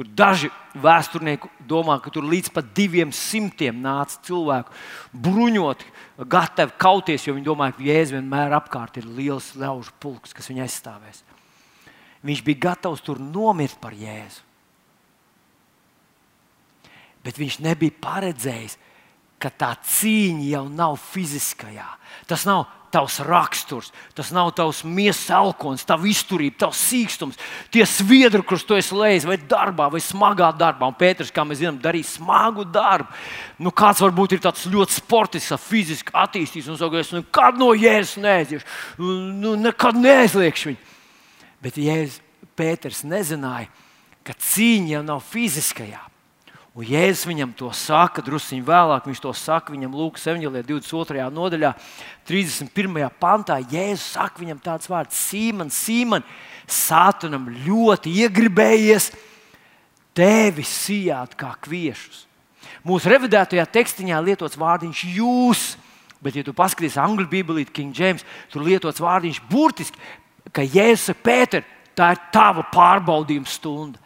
Tur daži vēsturnieki domā, ka tur līdz pat diviem simtiem nāca cilvēku bruņot, gatavi kauties, jo viņi domāja, ka Jēzus vienmēr apkārt ir liels ļaužu pulks, kas viņu aizstāvēs. Viņš bija gatavs tur nomirt par Jēzu. Bet viņš nebija paredzējis, ka tā cīņa jau nav fiziskajā. Tas nav tavs raksturs, tas nav tavs miesas elkons, tavs izturība, tavs sīkstums, tie sviedri, kurus tu esi lejis, vai darbā, vai smagā darbā. Un Pēters, kā mēs zinām, darīja smagu darbu. Nu, kāds varbūt ir tāds ļoti sportisks, fiziski attīstīts un saka, es nekad no jēzus neaiziešu, nu, nekad neaizliekšu viņu. Bet Jēzus Pēters nezināja, ka cīņa jau nav fiziskajā. Un Jēzus viņam to saka, druskuļi vēlāk viņš to saka viņam Lūkas 22. nodaļā, 31. pantā. Jēzus saka viņam tāds vārds: Sīman, Sīman, Sātanam ļoti iegribējies tevi sijāt kā kviešus. Mūsu revidētajā tekstiņā lietots vārdiņš jūs, bet, ja tu paskaties angļu bībelīti, King James, tur lietots vārdiņš burtiski, ka Jēzus Pēter, tā ir tava pārbaudījuma stunda.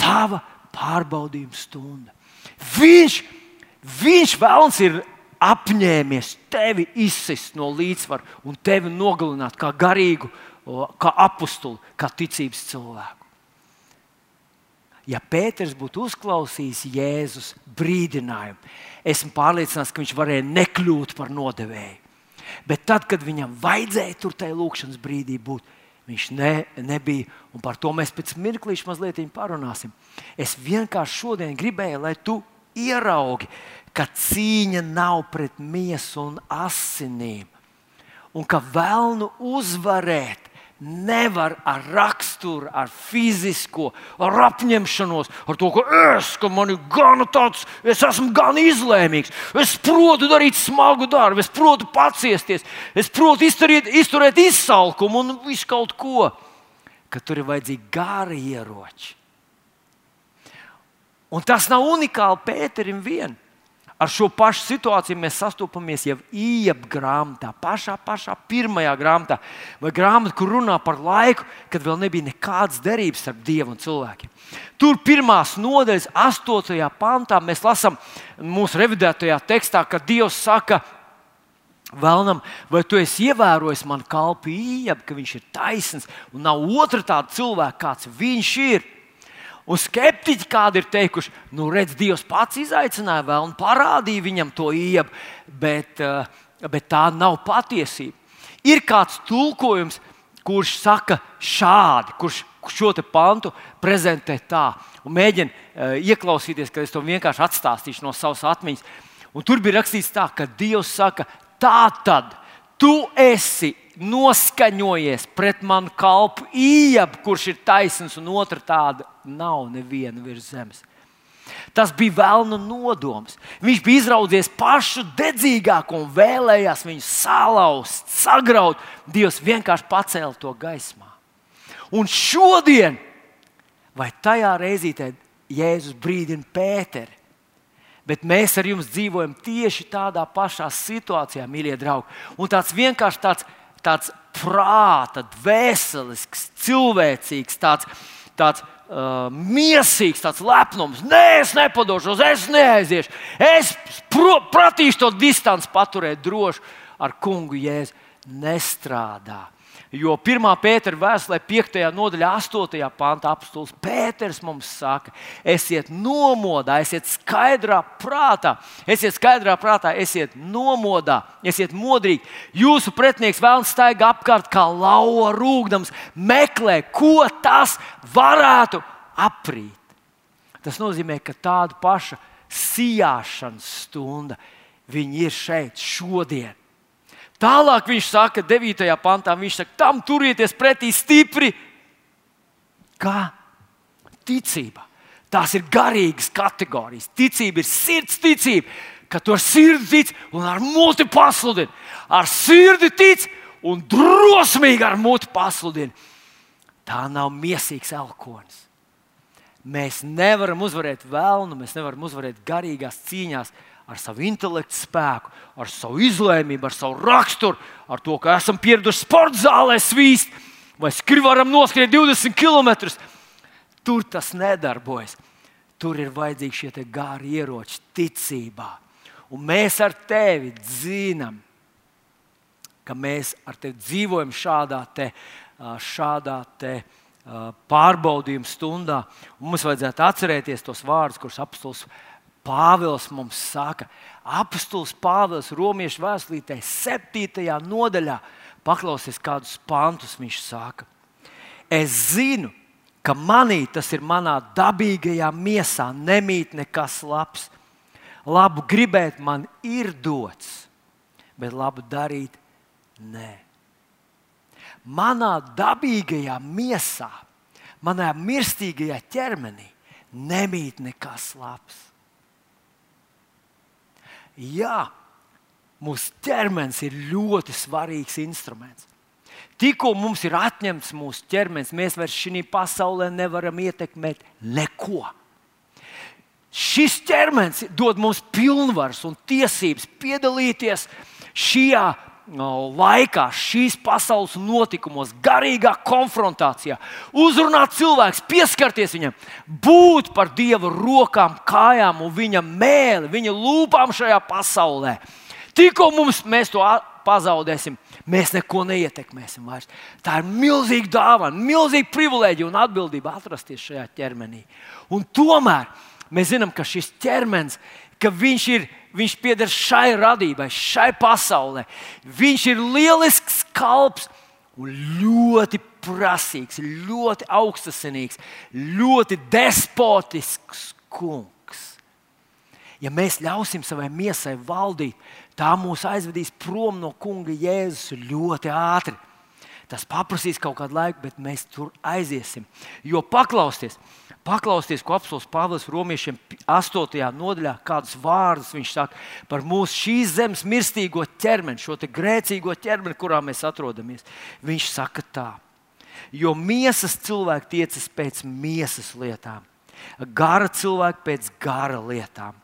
Tava pārbaudījuma stunda. Viņš, Viņš vēlns ir apņēmies tevi izsist no līdzsvara un tevi nogalināt kā garīgu, kā apakstuli, kā ticības cilvēku. Ja Pēters būtu uzklausījis Jēzus brīdinājumu, esmu pārliecināts, ka viņš varēja nekļūt par nodevēju. Bet tad, kad viņam vajadzēja tur tajā lūkšanas brīdī būt, viņš ne, nebija. Un par to mēs pēc mirklīša mazliet parunāsim. Es vienkārši šodien gribēju, lai tu ieraugi, ka cīņa nav pret miesu un asinīm, un ka vēlnu uzvarēt nevar ar raksturu, ar fizisko, ar apņemšanos, ar to, ka es, ka man ir gan tāds, es esmu gan izlēmīgs, es protu darīt smagu darbu, es protu paciesties, es protu izturēt, izturēt izsalkumu un visu kaut ko, ka tur ir vajadzīgi gari ieroči. Un tas nav unikāli Pēterim vienam. Ar šo pašu situāciju mēs sastopamies jau Iepa grāmatā, pašā, pašā pirmajā grāmatā, vai grāmatā, kur runā par laiku, kad vēl nebija nekādas derības starp Dievu un cilvēkiem. Tur pirmās nodaļas, 8. pantā, mēs lasām mūsu revidētajā tekstā, ka Dievs saka, Vēlnam, vai tu esi ievērojis manu kalpu īņķi, ka viņš ir taisns un nav otra tāda cilvēka, kāds viņš ir? Un skeptiķi kādi ir teikuši, nu, redz, Dievs pats izaicināja vēl un parādīja viņam to iebu, bet, eh, bet tā nav patiesība. Ir kāds tulkojums, kurš saka šādi, kurš šo pantu prezentē tā, un mēģina uh, ieklausīties, ka es to vienkārši atstāstīšu no savas atmiņas. Un tur bija rakstīts tā, ka Dievs saka, tā tad tu esi noskaņojies pret manu kalpu īņķi, kurš ir taisns, un otra tāda nav neviena virs zemes. Tas bija vēlna nodoms. Viņš bija izraudzies pašu dedzīgāko un vēlējās viņu salauzt, sagraut. Dievs vienkārši pacēla to gaismā. Un šodien, vai tajā reizītē, Jēzus brīdina Pēteri, bet mēs ar jums dzīvojam tieši tādā pašā situācijā, mīļie draugi. Un tāds vienkārši tāds tāds prāta, dvēselisks, cilvēcīgs, tāds, tāds uh, mīsīgs, tāds lepnums. Nē, es nepadošos, es neaiziešu. Es pratīšu to distanci paturēt droši ar kungu jēzu. Nestrādā. Jo 1. pētera vēstulē, 5. nodaļā, 8. pāntā apstults Pēters mums saka, esiet nomodā, esiet skaidrā prātā, esiet skaidrā prātā, esiet nomodā, esiet modrīgi. Jūsu pretinieks vēlams staigā apkārt kā lauva rūgdams, meklē, ko tas varētu aprīt. Tas nozīmē, ka tāda paša sijāšanas stunda viņi ir šeit šodien. Tālāk viņš saka, 9. pantā, viņš saka, tam turieties pretī stipri. Kā ticība. Tās ir garīgas kategorijas. Ticība ir sirds ticība, ka ar sirdi tic un ar muti pasludini. Ar sirdi tic un drosmīgi ar muti pasludini. Tā nav mīsīgs elkonis. Mēs nevaram uzvarēt vēlnu, mēs nevaram uzvarēt garīgās cīņās ar savu intelektu spēku, ar savu izlēmību, ar savu raksturu, ar to, ka esam pieraduši sporta zālē svīst vai varam noskriet 20 km. Tur tas nedarbojas. Tur ir vajadzīgi šie gāri ieroči ticībā. Un mēs ar tevi zinām, ka mēs ar tevi dzīvojam šādā, te, šādā te, pārbaudījuma stundā. Un mums vajadzētu atcerēties tos vārdus, kurus apstults Pāvils mums saka, apustulis Pāvils Romiešu vēstulītē, 7. nodaļā, paklausies kādus pantus viņš saka. Es zinu, ka manī tas ir manā dabīgajā miesā, nemīt nekas labs. Labu gribēt man ir dots, bet labu darīt nē. Manā dabīgajā miesā, manā mirstīgajā ķermenī nemīt nekas labs. Jā, mūsu ķermenis ir ļoti svarīgs instruments. Tikko mums ir atņemts mūsu ķermenis, mēs vairs šajā pasaulē nevaram ietekmēt neko. Šis ķermenis dod mums pilnvaras un tiesības piedalīties šajā laikā, šīs pasaules notikumos, garīgā konfrontācijā, uzrunāt cilvēku, pieskarties viņam, būt par Dieva rokām, kājām un viņa mēli, viņa lūpām šajā pasaulē. Tikko mums mēs to pazaudēsim, mēs neko neietekmēsim vairs. Tā ir milzīga dāvana, milzīga privilēģija un atbildība atrasties šajā ķermenī. Un tomēr mēs zinām, ka šis ķermenis, ka viņš ir Viņš pieder šai radībai, šai pasaulē. Viņš ir lielisks kalps un ļoti prasīgs, ļoti augstasinīgs, ļoti despotisks kungs. Ja mēs ļausim savai miesai valdīt, tā mūs aizvedīs prom no kunga Jēzus ļoti ātri. Tas prasīs kaut kādu laiku, bet mēs tur aiziesim. Jo paklausties, paklausties, ko apelsīns Pāvils Romiešiem 8. nodaļā, kādus vārdus viņš saka par mūsu šīs zemes mirstīgo ķermeni, šo grēcīgo ķermeni, kurā mēs atrodamies. Viņš saka tā, jo miesas cilvēki tiecas pēc miesas lietām, gara cilvēki pēc gara lietām.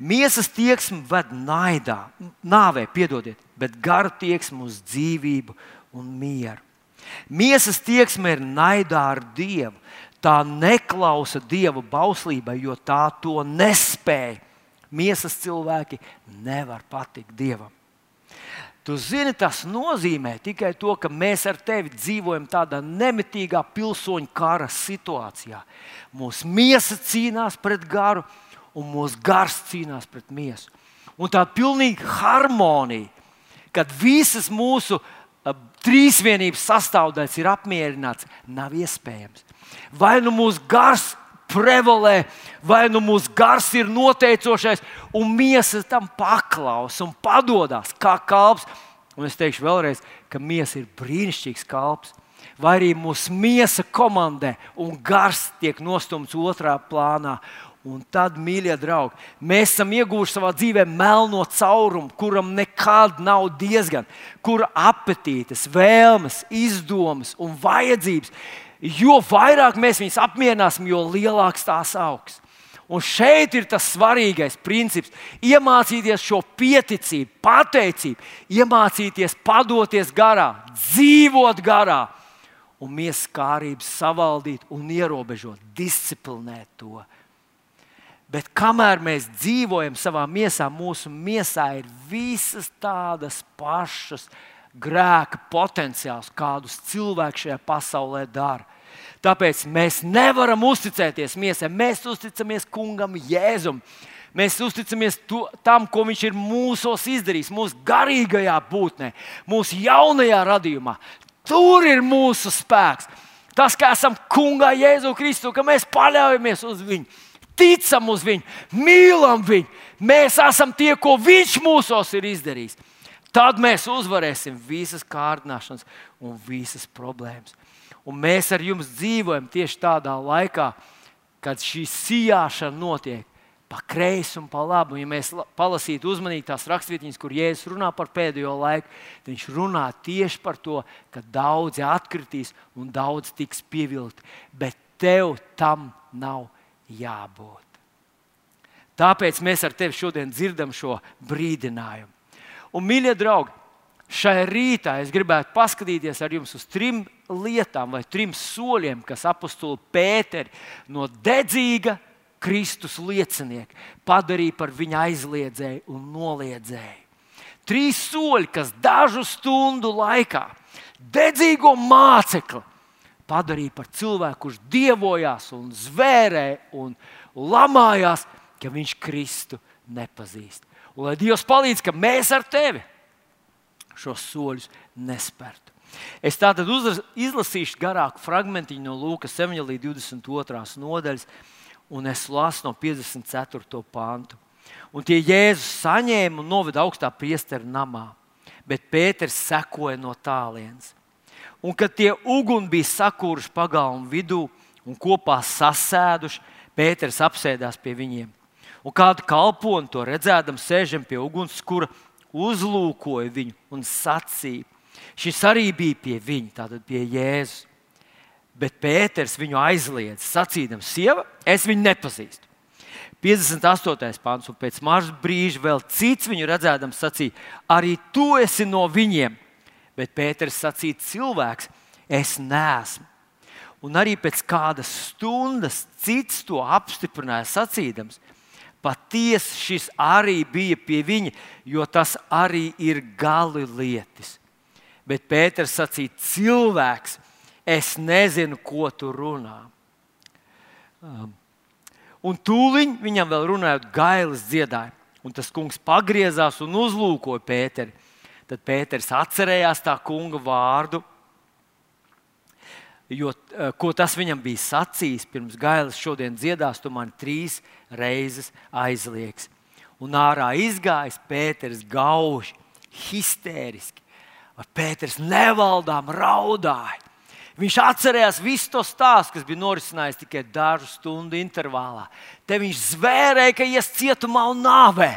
Miesas tieksme ved naidā, nāvē, piedodiet, bet gara tieksme uz dzīvību un mieru. Miesas tieksme ir naidā ar Dievu. Tā neklausa Dieva bauslībai, jo tā to nespēja. Miesas cilvēki nevar patikt Dievam. Tu zini, tas nozīmē tikai to, ka mēs ar tevi dzīvojam tādā nemitīgā pilsoņu kara situācijā. Mūsu miesa cīnās pret garu, un mūsu gars cīnās pret miesu. Un tā pilnīga harmonija, kad visas mūsu trīsvienības sastāvdaļas ir apmierināts, nav iespējams. Vai nu mūsu gars prevalē, vai nu mūsu gars ir noteicošais, un miesa tam paklaus un padodas kā kalps. Un es teikšu vēlreiz, ka miesa ir brīnišķīgs kalps. Vai arī mūsu miesa komandē un gars tiek nostumts otrā plānā. Un tad, mīļie draugi, mēs esam ieguvuši savā dzīvē melno caurumu, kuram nekad nav diezgan, kura apetītes, vēlmes, izdomas un vajadzības. Jo vairāk mēs viņus apmierināsim, jo lielāks tās augs. Un šeit ir tas svarīgais princips. Iemācīties šo pieticību, pateicību, iemācīties padoties garā, dzīvot garā un mieskārības savaldīt un ierobežot, disciplinēt to. Bet kamēr mēs dzīvojam savā miesā, mūsu miesā ir visas tādas pašas grēka potenciāls, kādus cilvēki šajā pasaulē dara. Tāpēc mēs nevaram uzticēties miesai. Mēs uzticamies kungam Jēzum. Mēs uzticamies to, tam, ko viņš ir mūsos izdarījis, mūsu garīgajā būtnē, mūsu jaunajā radījumā. Tur ir mūsu spēks. Tas, kā esam kungā Jēzu Kristu, ka mēs paļaujamies uz viņu ticam uz viņu, mīlam viņu. Mēs esam tie, ko viņš mūsos ir izdarījis. Tad mēs uzvarēsim visas kārdināšanas un visas problēmas. Un mēs ar jums dzīvojam tieši tādā laikā, kad šī sijāšana notiek pa kreisi un pa labi. Ja mēs palasītu uzmanīgi tās raksturvietiņas, kur Jēzus runā par pēdējo laiku, tad viņš runā tieši par to, ka daudzi atkritīs un daudz tiks pievilkti. Bet tev tam nav jābūt. Tāpēc mēs ar tevi šodien dzirdam šo brīdinājumu. Un, mīļie draugi, šai rītā es gribētu paskatīties ar jums uz trim lietām vai trim soļiem, kas apakstuli Pēteri no dedzīga Kristus liecinieka padarīja par viņa aizliedzēju un noliedzēju. Trīs soļi, kas dažu stundu laikā dedzīgo mācekli padarīja par cilvēku, kurš dievojās un zvērēja un lamājās, ka viņš Kristu nepazīst. Un lai Dievs palīdz, ka mēs ar tevi šos soļus nespērtu. Es tātad izlasīšu garāku fragment no Lūkas 7 līdz 22 nodaļas, un es lasu no 54. pāntu. Un tie Jēzus saņēma un noveda augstā priestera namā, bet Pēters sekoja no tālienes. Un kad tie uguni bija sakūruši pagalmu vidū un kopā sasēduši, Pēters apsēdās pie viņiem. Un kādu kalponu to redzēdam, sēžam pie ugunskura, uzlūkoja viņu un sacīja. Šis arī bija pie viņa, tātad pie Jēzus. Bet Pēters viņu aizliedz, sacīdams, sieva, es viņu nepazīstu. 58. pāns, un pēc maža brīža vēl cits viņu redzēdams sacīja, arī tu esi no viņiem. Bet Pēters sacīja, cilvēks, es neesmu. Un arī pēc kādas stundas cits to apstiprināja, sacīdams, patiesi šis arī bija pie viņa, jo tas arī ir galilietis. Bet Pēters sacīja, cilvēks, es nezinu, ko tu runā. Um, un tūliņ viņam vēl runājot, gailis dziedāja. Un tas kungs pagriezās un uzlūkoja Pēteri. Tad Pēters atcerējās tā kunga vārdu Jo, eh, ko tas viņam bija sacījis pirms gailas, šodien dziedās, tu man trīs reizes aizliegs. Un ārā izgājis Pēters gauži, histēriski. Pēters nevaldām raudāja. Viņš atcerējās visu to stāstu, kas bija norisinājies tikai dažu stundu intervālā. Te viņš zvērēja, ka ies cietumā un nāvē.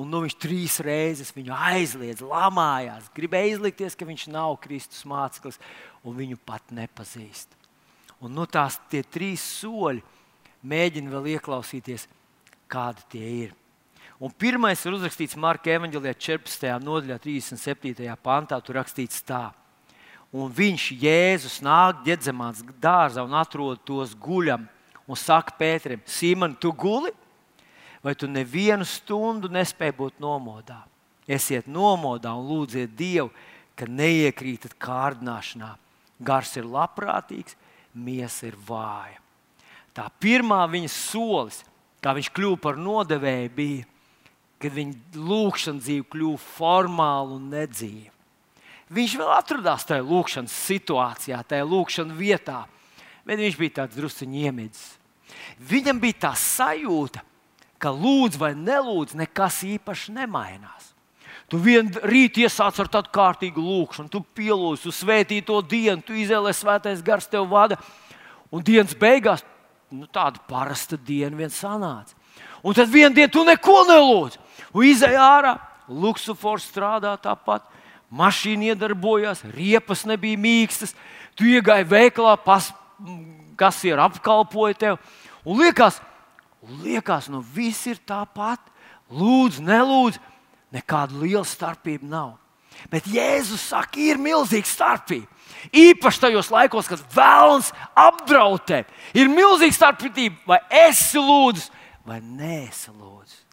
Un nu, viņš trīs reizes viņu aizliedz, lamājās, gribēja izlikties, ka viņš nav Kristus māceklis un viņu pat nepazīst. Un nu, tās tie trīs soļi mēģina vēl ieklausīties, kādi tie ir. Un pirmais ir uzrakstīts Marka Evanģelijā 14. nodaļā, 37. pantā. Tur rakstīts tā. Un viņš, Jēzus, nāk ģedzamāts dārzā un atrod tos guļam un saka Pēterim, Simon, tu guli? Vai tu nevienu stundu nespēji būt nomodā? Esiet nomodā un lūdziet Dievu, ka neiekrītat kārdināšanā Gars ir labprātīgs, miesa ir vāja. Tā pirmā viņa solis, kā viņš kļuva par nodevēju, bija, kad viņa lūkšanas dzīve kļuva formāla un nedzīva. Viņš vēl atradās tajā lūkšanas situācijā, tajā lūkšanas vietā, bet viņš bija tāds druskuļi iemidzis. Viņam bija tā sajūta, ka lūdz vai nelūdz, nekas īpaši nemainās. Tu vienu rītu iesāc ar tādu kārtīgu lūkšanu, tu pielūdz, tu svētī to dienu, tu izvēlē svētais gars tev vada. Un dienas beigās nu, tāda parasta diena vien sanāca. Un tad vienā dienā tu neko nelūdz. Un izēj ārā, luksufors strādā tāpat, mašīna iedarbojās, riepas nebija mīkstas. Tu iegāji veikalā, pas, kas ir apkalpoja tev. Un liekas, liekas nu viss ir tāpat. Lūdzu, nelūdzu nekāda liela starpība nav. Bet Jēzus saka, ir milzīga starpība. Īpaši tajos laikos, kad vēlams apdraud tevi, ir milzīga starpība, vai esi lūdzis vai nē, esi lūdzis.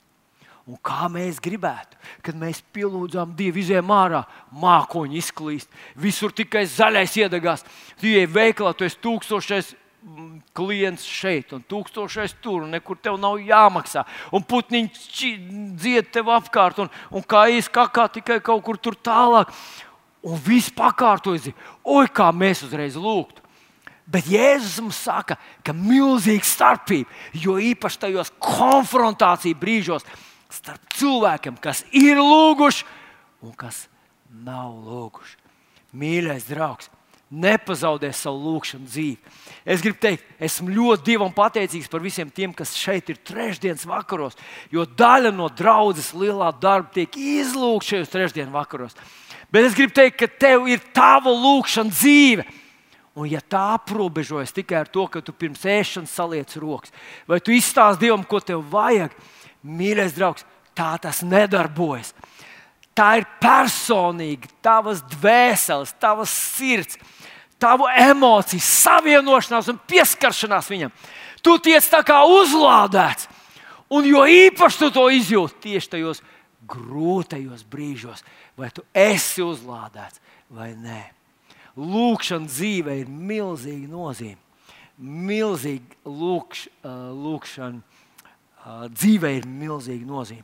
Un kā mēs gribētu, kad mēs pielūdzām Dievu, izējām ārā, mākoņi izklīst, visur tikai zaļais iedegās. Tu ej veikalā, tu esi tūkstošais klients šeit, un tūkstošais tur, un nekur tev nav jāmaksā. Un putniņš dzied tev apkārt, un, un kā īskakā tikai kaut kur tur tālāk. Un viss pakārtojas, oi, kā mēs uzreiz lūgtu. Bet Jēzus mums saka, ka ir milzīga starpība, jo īpaši tajos konfrontāciju brīžos starp cilvēkiem, kas ir lūguši un kas nav lūguši. Mīļais draugs, nepazaudē savu lūgšanu dzīvi. Es gribu teikt, esmu ļoti Dievam pateicīgs par visiem tiem, kas šeit ir trešdienas vakaros, jo daļa no draudzes lielā darba tiek izlūgta šajos trešdienas vakaros. Bet es gribu teikt, ka tev ir tava lūgšana dzīve. Un, ja tā aprobežojas tikai ar to, ka tu pirms ēšanas saliec rokas, vai tu izstāsti Dievam, ko tev vajag, mīļais draugs, tā tas nedarbojas. Tā ir personīga, tavas dvēseles, tavas sirds tavu emociju, savienošanās un pieskaršanās viņam. Tu tiec tā kā uzlādēts. Un jo īpaši tu to izjūti tieši tajos grūtajos brīžos, vai tu esi uzlādēts vai nē. Lūkšana dzīvē ir milzīga nozīme. Milzīga lūkš, lūkšana dzīvē ir milzīga nozīme.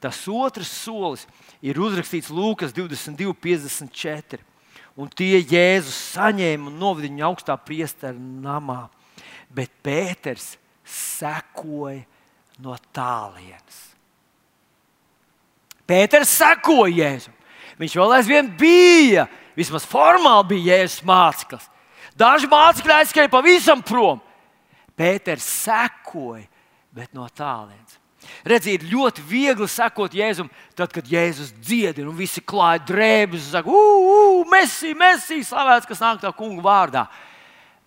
Tas otrs solis ir uzrakstīts Lūkas 22, 54 un tie Jēzus saņēma un noveda viņu augstā priestera namā. Bet Pēters sekoja no tālienes. Pēters sekoja Jēzum. Viņš vēl aizvien bija, vismaz formāli bija Jēzus māceklis. Daži mācekļi aizskrēja pavisam prom. Pēters sekoja, bet no tālienes. Redziet, ļoti viegli sekot Jēzum, tad, kad Jēzus dziedina un visi klāja drēbes, un saka, ugh, mesī, mesī, slavēts, kas nāk tā kunga vārdā.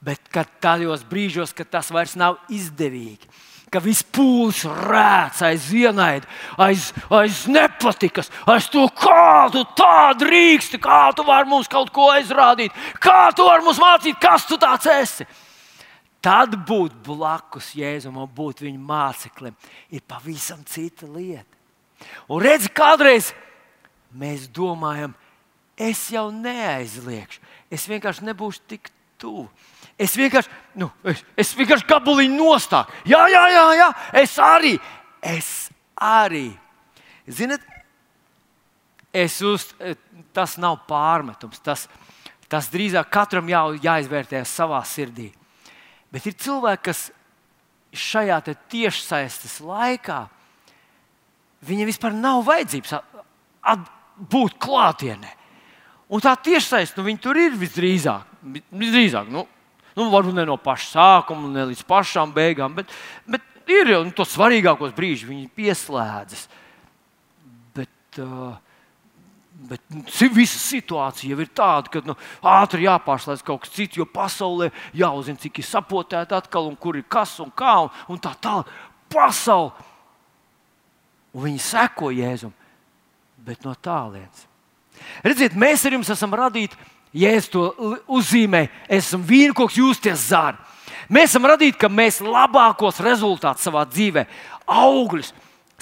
Bet tajos brīžos, kad tas vairs nav izdevīgi, ka viss pūlis rēc aiz ienaida, aiz, aiz nepatikas, aiz to, kā tu tā drīksti, kā tu vari mums kaut ko aizrādīt, kā tu vari mums mācīt, kas tu tāds esi. Tad būt blakus Jēzum un būt viņa māceklim ir pavisam cita lieta. Un redzi, kādreiz mēs domājam, es jau neaizliegšu, es vienkārši nebūšu tik tuvu. Es vienkārši, nu, es, es vienkārši gabuliņu nostāju. Jā, jā, jā, jā, es arī. Es arī. Ziniet, es uz, tas nav pārmetums. Tas, tas drīzāk katram jā, jāizvērtē savā sirdī. Bet ir cilvēki, kas šajā tiešsaistes laikā viņiem vispār nav vajadzības būt klātienē. Un tā tiešsaiste, nu, viņi tur ir visdrīzāk. visdrīzāk nu, Nu, varbūt ne no paša sākuma, ne līdz pašām beigām, bet, bet ir jau nu, tos svarīgākos brīžus, viņi pieslēdzas. Bet, uh, Bet nu, visa situācija jau ir tāda, ka nu, ātri jāpārslēdz kaut kas cits, jo pasaulē jāuzzina, cik ir sapotēta atkal, un kur ir kas un kā, un, un tā tālāk. Pasaule! Un viņi seko Jēzum, bet no tālienes. Redziet, mēs ar jums esam radīti Jēzus to uzzīmē, esam vīnkoks, jūs tie zāri. Mēs esam radīti, ka mēs labākos rezultātus savā dzīvē, augļus,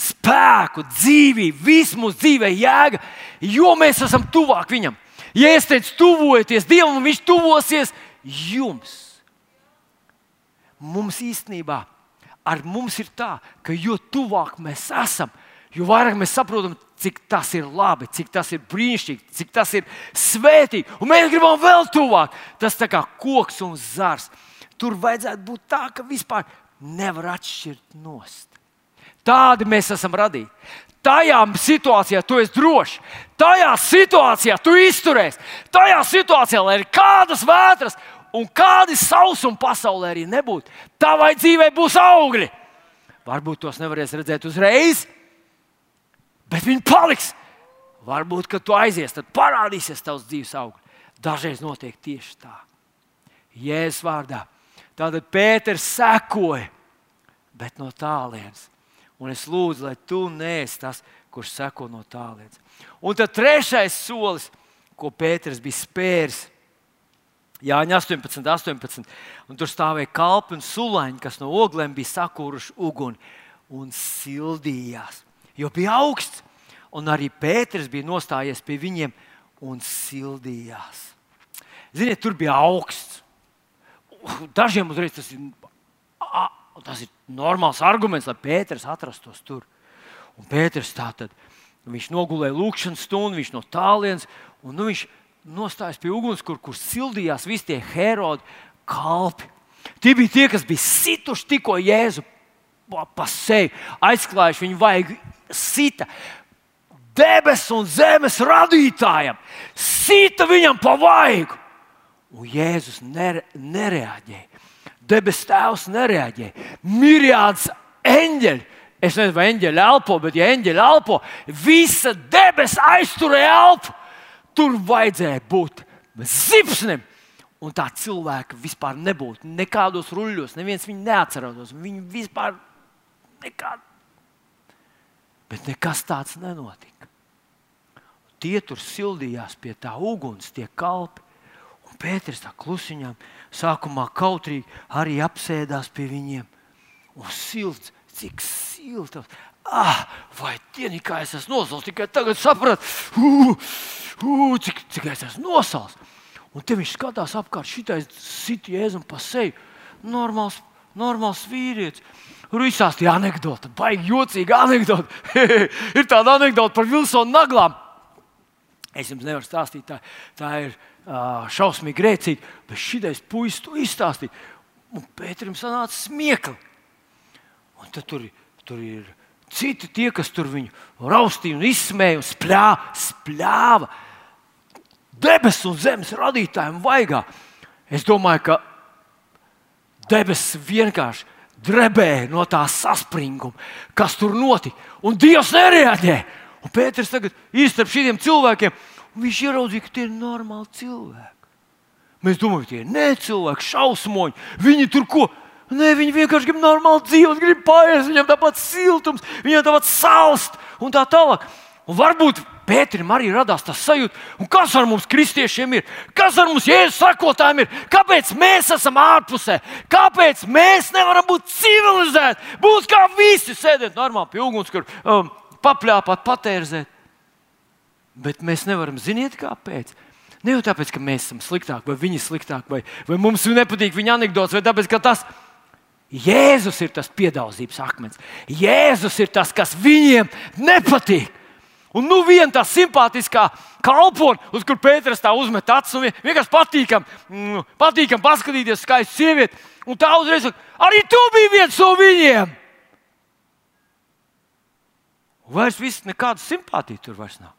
spēku, dzīvību, visu mūsu dzīvē jēga, jo mēs esam tuvāk viņam. Ja es teicu, tuvojieties Dievam, Viņš tuvosies jums. Mums īstenībā ar mums ir tā, ka jo tuvāk mēs esam, jo vairāk mēs saprotam, cik tas ir labi, cik tas ir brīnišķīgi, cik tas ir svētīgi. Un mēs gribam vēl tuvāk. Tas tā kā koks un zars. Tur vajadzētu būt tā, ka vispār nevar atšķirt nost. Tādi mēs esam radīti. Tajā situācijā tu esi drošs, tajā situācijā tu izturēsi, tajā situācijā, lai ir kādas vētras un kādi sausumi pasaulē arī nebūtu, tavai dzīvei būs augļi. Varbūt tos nevarēs redzēt uzreiz, bet viņi paliks. Varbūt, kad tu aizies, tad parādīsies tavs dzīves augsts. Dažreiz notiek tieši tā. Jēzus vārdā. Tātad Pēters sekoja, bet no tālienes. Un es lūdzu, lai tu neesi tas, kurš seko no tālienes. Un tad trešais solis, ko Pēters bija spēris, Jāņa 18, 18. Un tur stāvēja kalpi un sulaini, kas no oglēm bija sakūruši uguni un sildījās jo bija augsts, un arī Pēters bija nostājies pie viņiem un sildījās. Ziniet, tur bija augsts. Dažiem uzreiz tas ir, tas ir normāls arguments, lai Pēters atrastos tur. Un Pēters tā tad viņš nogulēja lūkšanas stundu, viņš no tālienes, un nu, viņš nostājās pie uguns, kur, kur sildījās visi tie herodi kalpi. Tie bija tie, kas bija situši tikko Jēzu pa, pa seju, aizklājuši viņu vajag sita debesu un zemes radītājam, sita viņam pa vaigu. Un Jēzus nere, nereaģēja. Debesu tēvs nereaģēja. Miriāds eņģeļi. Es nezinu, vai eņģeļi elpo, bet, ja eņģeļi elpo, visa debesis aizturēja elpu. Tur vajadzēja būt zipsnim. Un tā cilvēka vispār nebūtu. Nekādos ruļļos, neviens viņu neatcerētos. Viņu vispār nekādā Bet nekas tāds nenotika. Tie tur sildījās pie tā uguns, tie kalpi. Un Pēters tā klusiņām sākumā kautrīgi arī apsēdās pie viņiem. Un silts, cik silts. Ah, vai tie kā es esmu nosals, tikai tagad sapratu, uh, uh, cik, cik es esmu nosals. Un te viņš skatās apkārt, šitais sit jēzum pa seju. Normāls, normāls vīrietis. Tur izsāstīja anekdotu, baigi jocīga anekdote. <laughs> ir tāda anekdote par Vilsonu naglām. Es jums nevaru stāstīt, tā, tā ir šausmīgi grēcīga, bet šis puisis to izstāstīja. Un Pēterim sanāca smiekli. Un tad tur, tur ir citi tie, kas tur viņu raustīja un izsmēja un spļā, spļāva. Debesu un zemes radītājiem vaigā. Es domāju, ka debesis vienkārši drebēja no tā saspringuma, kas tur notika. Un Dievs nereaģē. Un Pēters tagad ir starp šiem cilvēkiem, un viņš ieraudzīja, ka tie ir normāli cilvēki. Mēs domājam, tie ir necilvēki, šausmoņi. Viņi tur ko? Nē, viņi vienkārši grib normāli dzīvot, grib paiest, viņam tāpat siltums, viņam tāpat salst un tā tālāk. Un varbūt Pēterim arī radās tas sajūta, kas ar mums, kristiešiem, ir. Kas ar mums, jēzus sakotājiem, ir? Kāpēc mēs esam ārpusē? Kāpēc mēs nevaram būt civilizēti? Būt kā visi sēdēt normāli pie uguns, kur um, papļāpāt, patērzēt. Bet mēs nevaram zināt, kāpēc. Ne jau tāpēc, ka mēs esam sliktāki, vai viņi ir sliktāki, vai, vai mums nepatīk viņa anekdots, vai tāpēc, ka tas Jēzus ir tas piedāvājums akmens. Jēzus ir tas, kas viņiem nepatīk. Un nu viena tā simpātiskā kalpone, uz kur Pēters tā uzmet acis, un vienkārši patīkam, mm, patīkam paskatīties skaistu sievieti. Un tā uzreiz saka, arī tu biji viens no viņiem. Vairs viss nekāda simpātija tur vairs nav.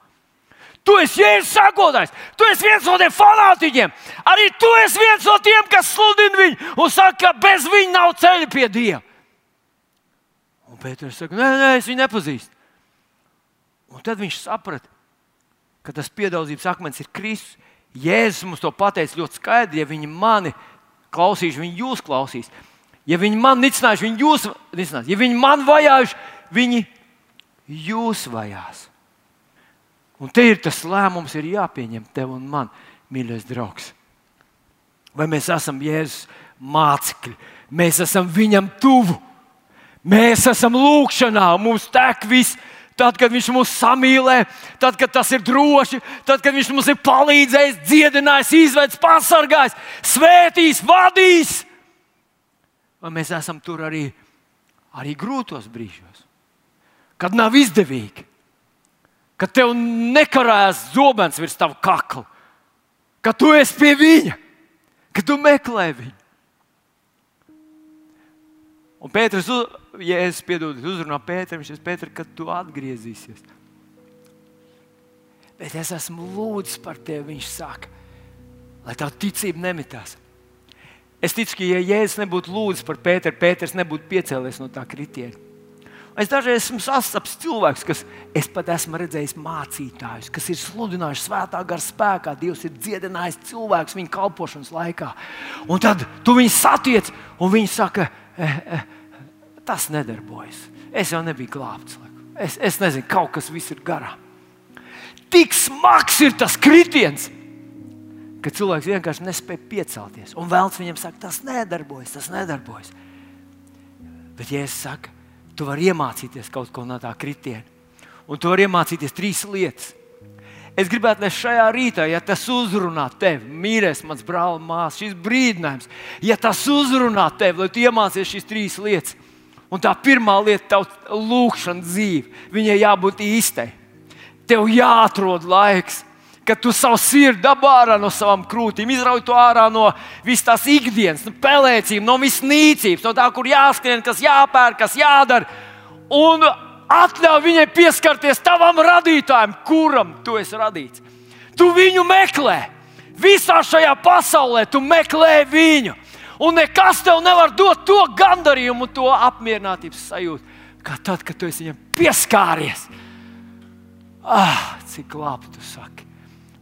Tu esi jēzus sakotājs, tu esi viens no tiem fanātiķiem. Arī tu esi viens no tiem, kas sludina viņu un saka, ka bez viņa nav ceļa pie Dieva. Un Pēters saka, nē, nē, es viņu nepazīstu. Un tad viņš saprata, ka tas piedāvājums akmens ir Kristus. Jēzus mums to pateica ļoti skaidri. Ja viņi mani klausīs, viņi jūs klausīs. Ja viņi man nicinājuši, viņi jūs nicinās. Ja viņi man vajājuši, viņi jūs vajās. Un te ir tas lēmums, ir jāpieņem tev un man, mīļais draugs. Vai mēs esam Jēzus mācekļi, mēs esam viņam tuvu, mēs esam lūkšanā, mums tek viss. Tad, kad Viņš mūs samīlē, tad, kad tas ir droši, tad, kad Viņš mums ir palīdzējis, dziedinājis, izvedis, pasargājis, svētījis, vadījis. Vai mēs esam tur arī, arī grūtos brīžos, kad nav izdevīgi, kad tev nekarājas zobens virs tava kakla, ka tu esi pie viņa, ka tu meklē viņu. Un Pēters ja es piedodu, uzrunā Pēteru, viņš ir Pēters, kad tu atgriezīsies. Bet es esmu lūdzis par tevi, viņš saka, lai tā ticība nemitās. Es ticu, ka, ja Jēzus nebūtu lūdzis par Pēteru, Pēters nebūtu piecēlies no tā kritiena. Es dažreiz esmu sastaps cilvēks, kas es pat esmu redzējis mācītājus, kas ir sludinājuši svētā gara spēkā. Dievs ir dziedinājis cilvēkus viņa kalpošanas laikā. Un tad tu viņus satiec, un viņi saka, eh, eh, tas nedarbojas. Es jau nebiju glābts. Es, es nezinu, kaut kas viss ir garām. Tik smags ir tas kritiens, ka cilvēks vienkārši nespēja piecelties. Un vēlams viņam saka, tas nedarbojas, tas nedarbojas. Bet, ja es saku, tu vari iemācīties kaut ko no tā kritiena, un tu vari iemācīties trīs lietas. Es gribētu, lai šajā rītā, ja tas uzrunā tevi, mīļais, mans brāl, māsas, šis brīdinājums, ja tas uzrunā tevi, lai tu iemācīsies šīs trīs lietas, Un tā pirmā lieta, tā lūkšana dzīve, viņai jābūt īstai. Tev jāatrod laiks, kad tu savu sirdi dabā ārā no savām krūtīm, izrauj to ārā no visas tās ikdienas, no pelēcības, no visas nīcības, no tā, kur jāskrien, kas jāpērk, kas jādara. Un atļauj viņai pieskarties tavam radītājam, kuram tu esi radīts. Tu viņu meklē. Visā šajā pasaulē tu meklē viņu un nekas tev nevar dot to gandarījumu, to apmierinātības sajūtu, kā tad, kad tu esi viņam pieskāries. Ah, cik labi tu saki.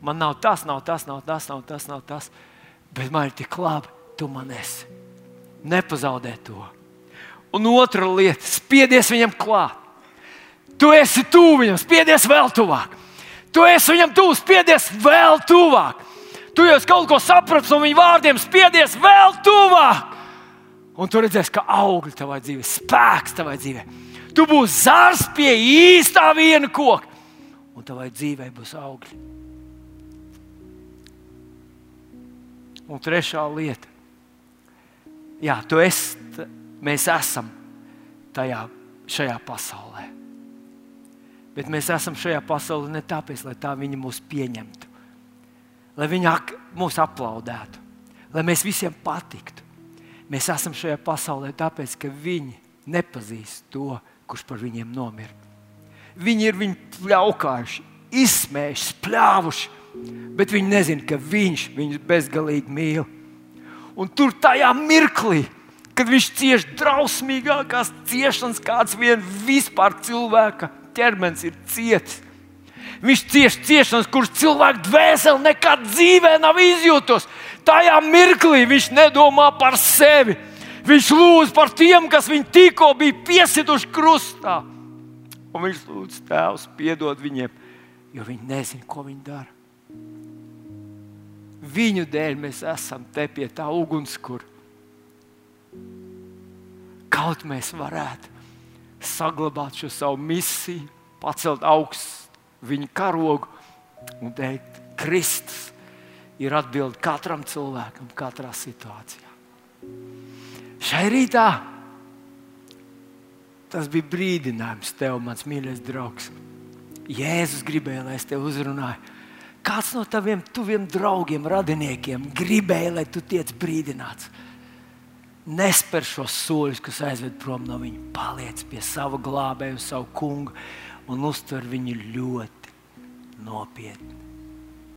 Man nav tas, nav tas, nav tas, nav tas, nav tas. Bet man ir tik labi, tu man esi. Nepazaudē to. Un otra lieta, spiedies viņam klāt. Tu esi tuvu viņam, spiedies vēl tuvāk. Tu esi viņam tuvu, spiedies vēl tuvāk. Tu jau kaut ko saprati no viņa vārdiem, spiedies vēl tuvāk. Un tu redzēsi, ka augļi tavā dzīvē, spēks tavā dzīvē. Tu būsi zars pie īstā viena koka, un tavai dzīvei būs augļi. Un trešā lieta, Jā, tu esi, mēs esam tajā, šajā pasaulē. Bet mēs esam šajā pasaulē ne tāpēc, lai tā viņi mūs pieņemtu lai viņi mūs aplaudētu, lai mēs visiem patiktu. Mēs esam šajā pasaulē tāpēc, ka viņi nepazīst to, kurš par viņiem nomira. Viņi ir viņu pļaukājuši, izsmējuši, spļāvuši, bet viņi nezina, ka viņš viņus bezgalīgi mīl. Un tur tajā mirklī, kad viņš cieš drausmīgākās ciešanas, kāds vien vispār cilvēka ķermenis ir cietis Viņš cieš ciešanas, kuras cilvēka dvēsele nekad dzīvē nav izjūtusi. Tajā mirklī viņš nedomā par sevi. Viņš lūdz par tiem, kas viņu tikko bija piesituši krustā. Un viņš lūdz Tēvs, piedod viņiem, jo viņi nezina, ko viņi dara. Viņu dēļ mēs esam te pie tā ugunskura. Kaut mēs varētu saglabāt šo savu misiju, pacelt augstu viņa karogu un teikt, Kristus ir atbilde katram cilvēkam, katrā situācijā. Šai rītā tas bija brīdinājums tev, mans mīļais draugs. Jēzus gribēja, lai es tevi uzrunāju. Kāds no taviem tuviem draugiem, radiniekiem gribēja, lai tu tiec brīdināts? Nespēr šos soļus, kas aizved prom no viņa. Paliec pie sava glābēja, savu kungu un uztver viņu ļoti nopietni.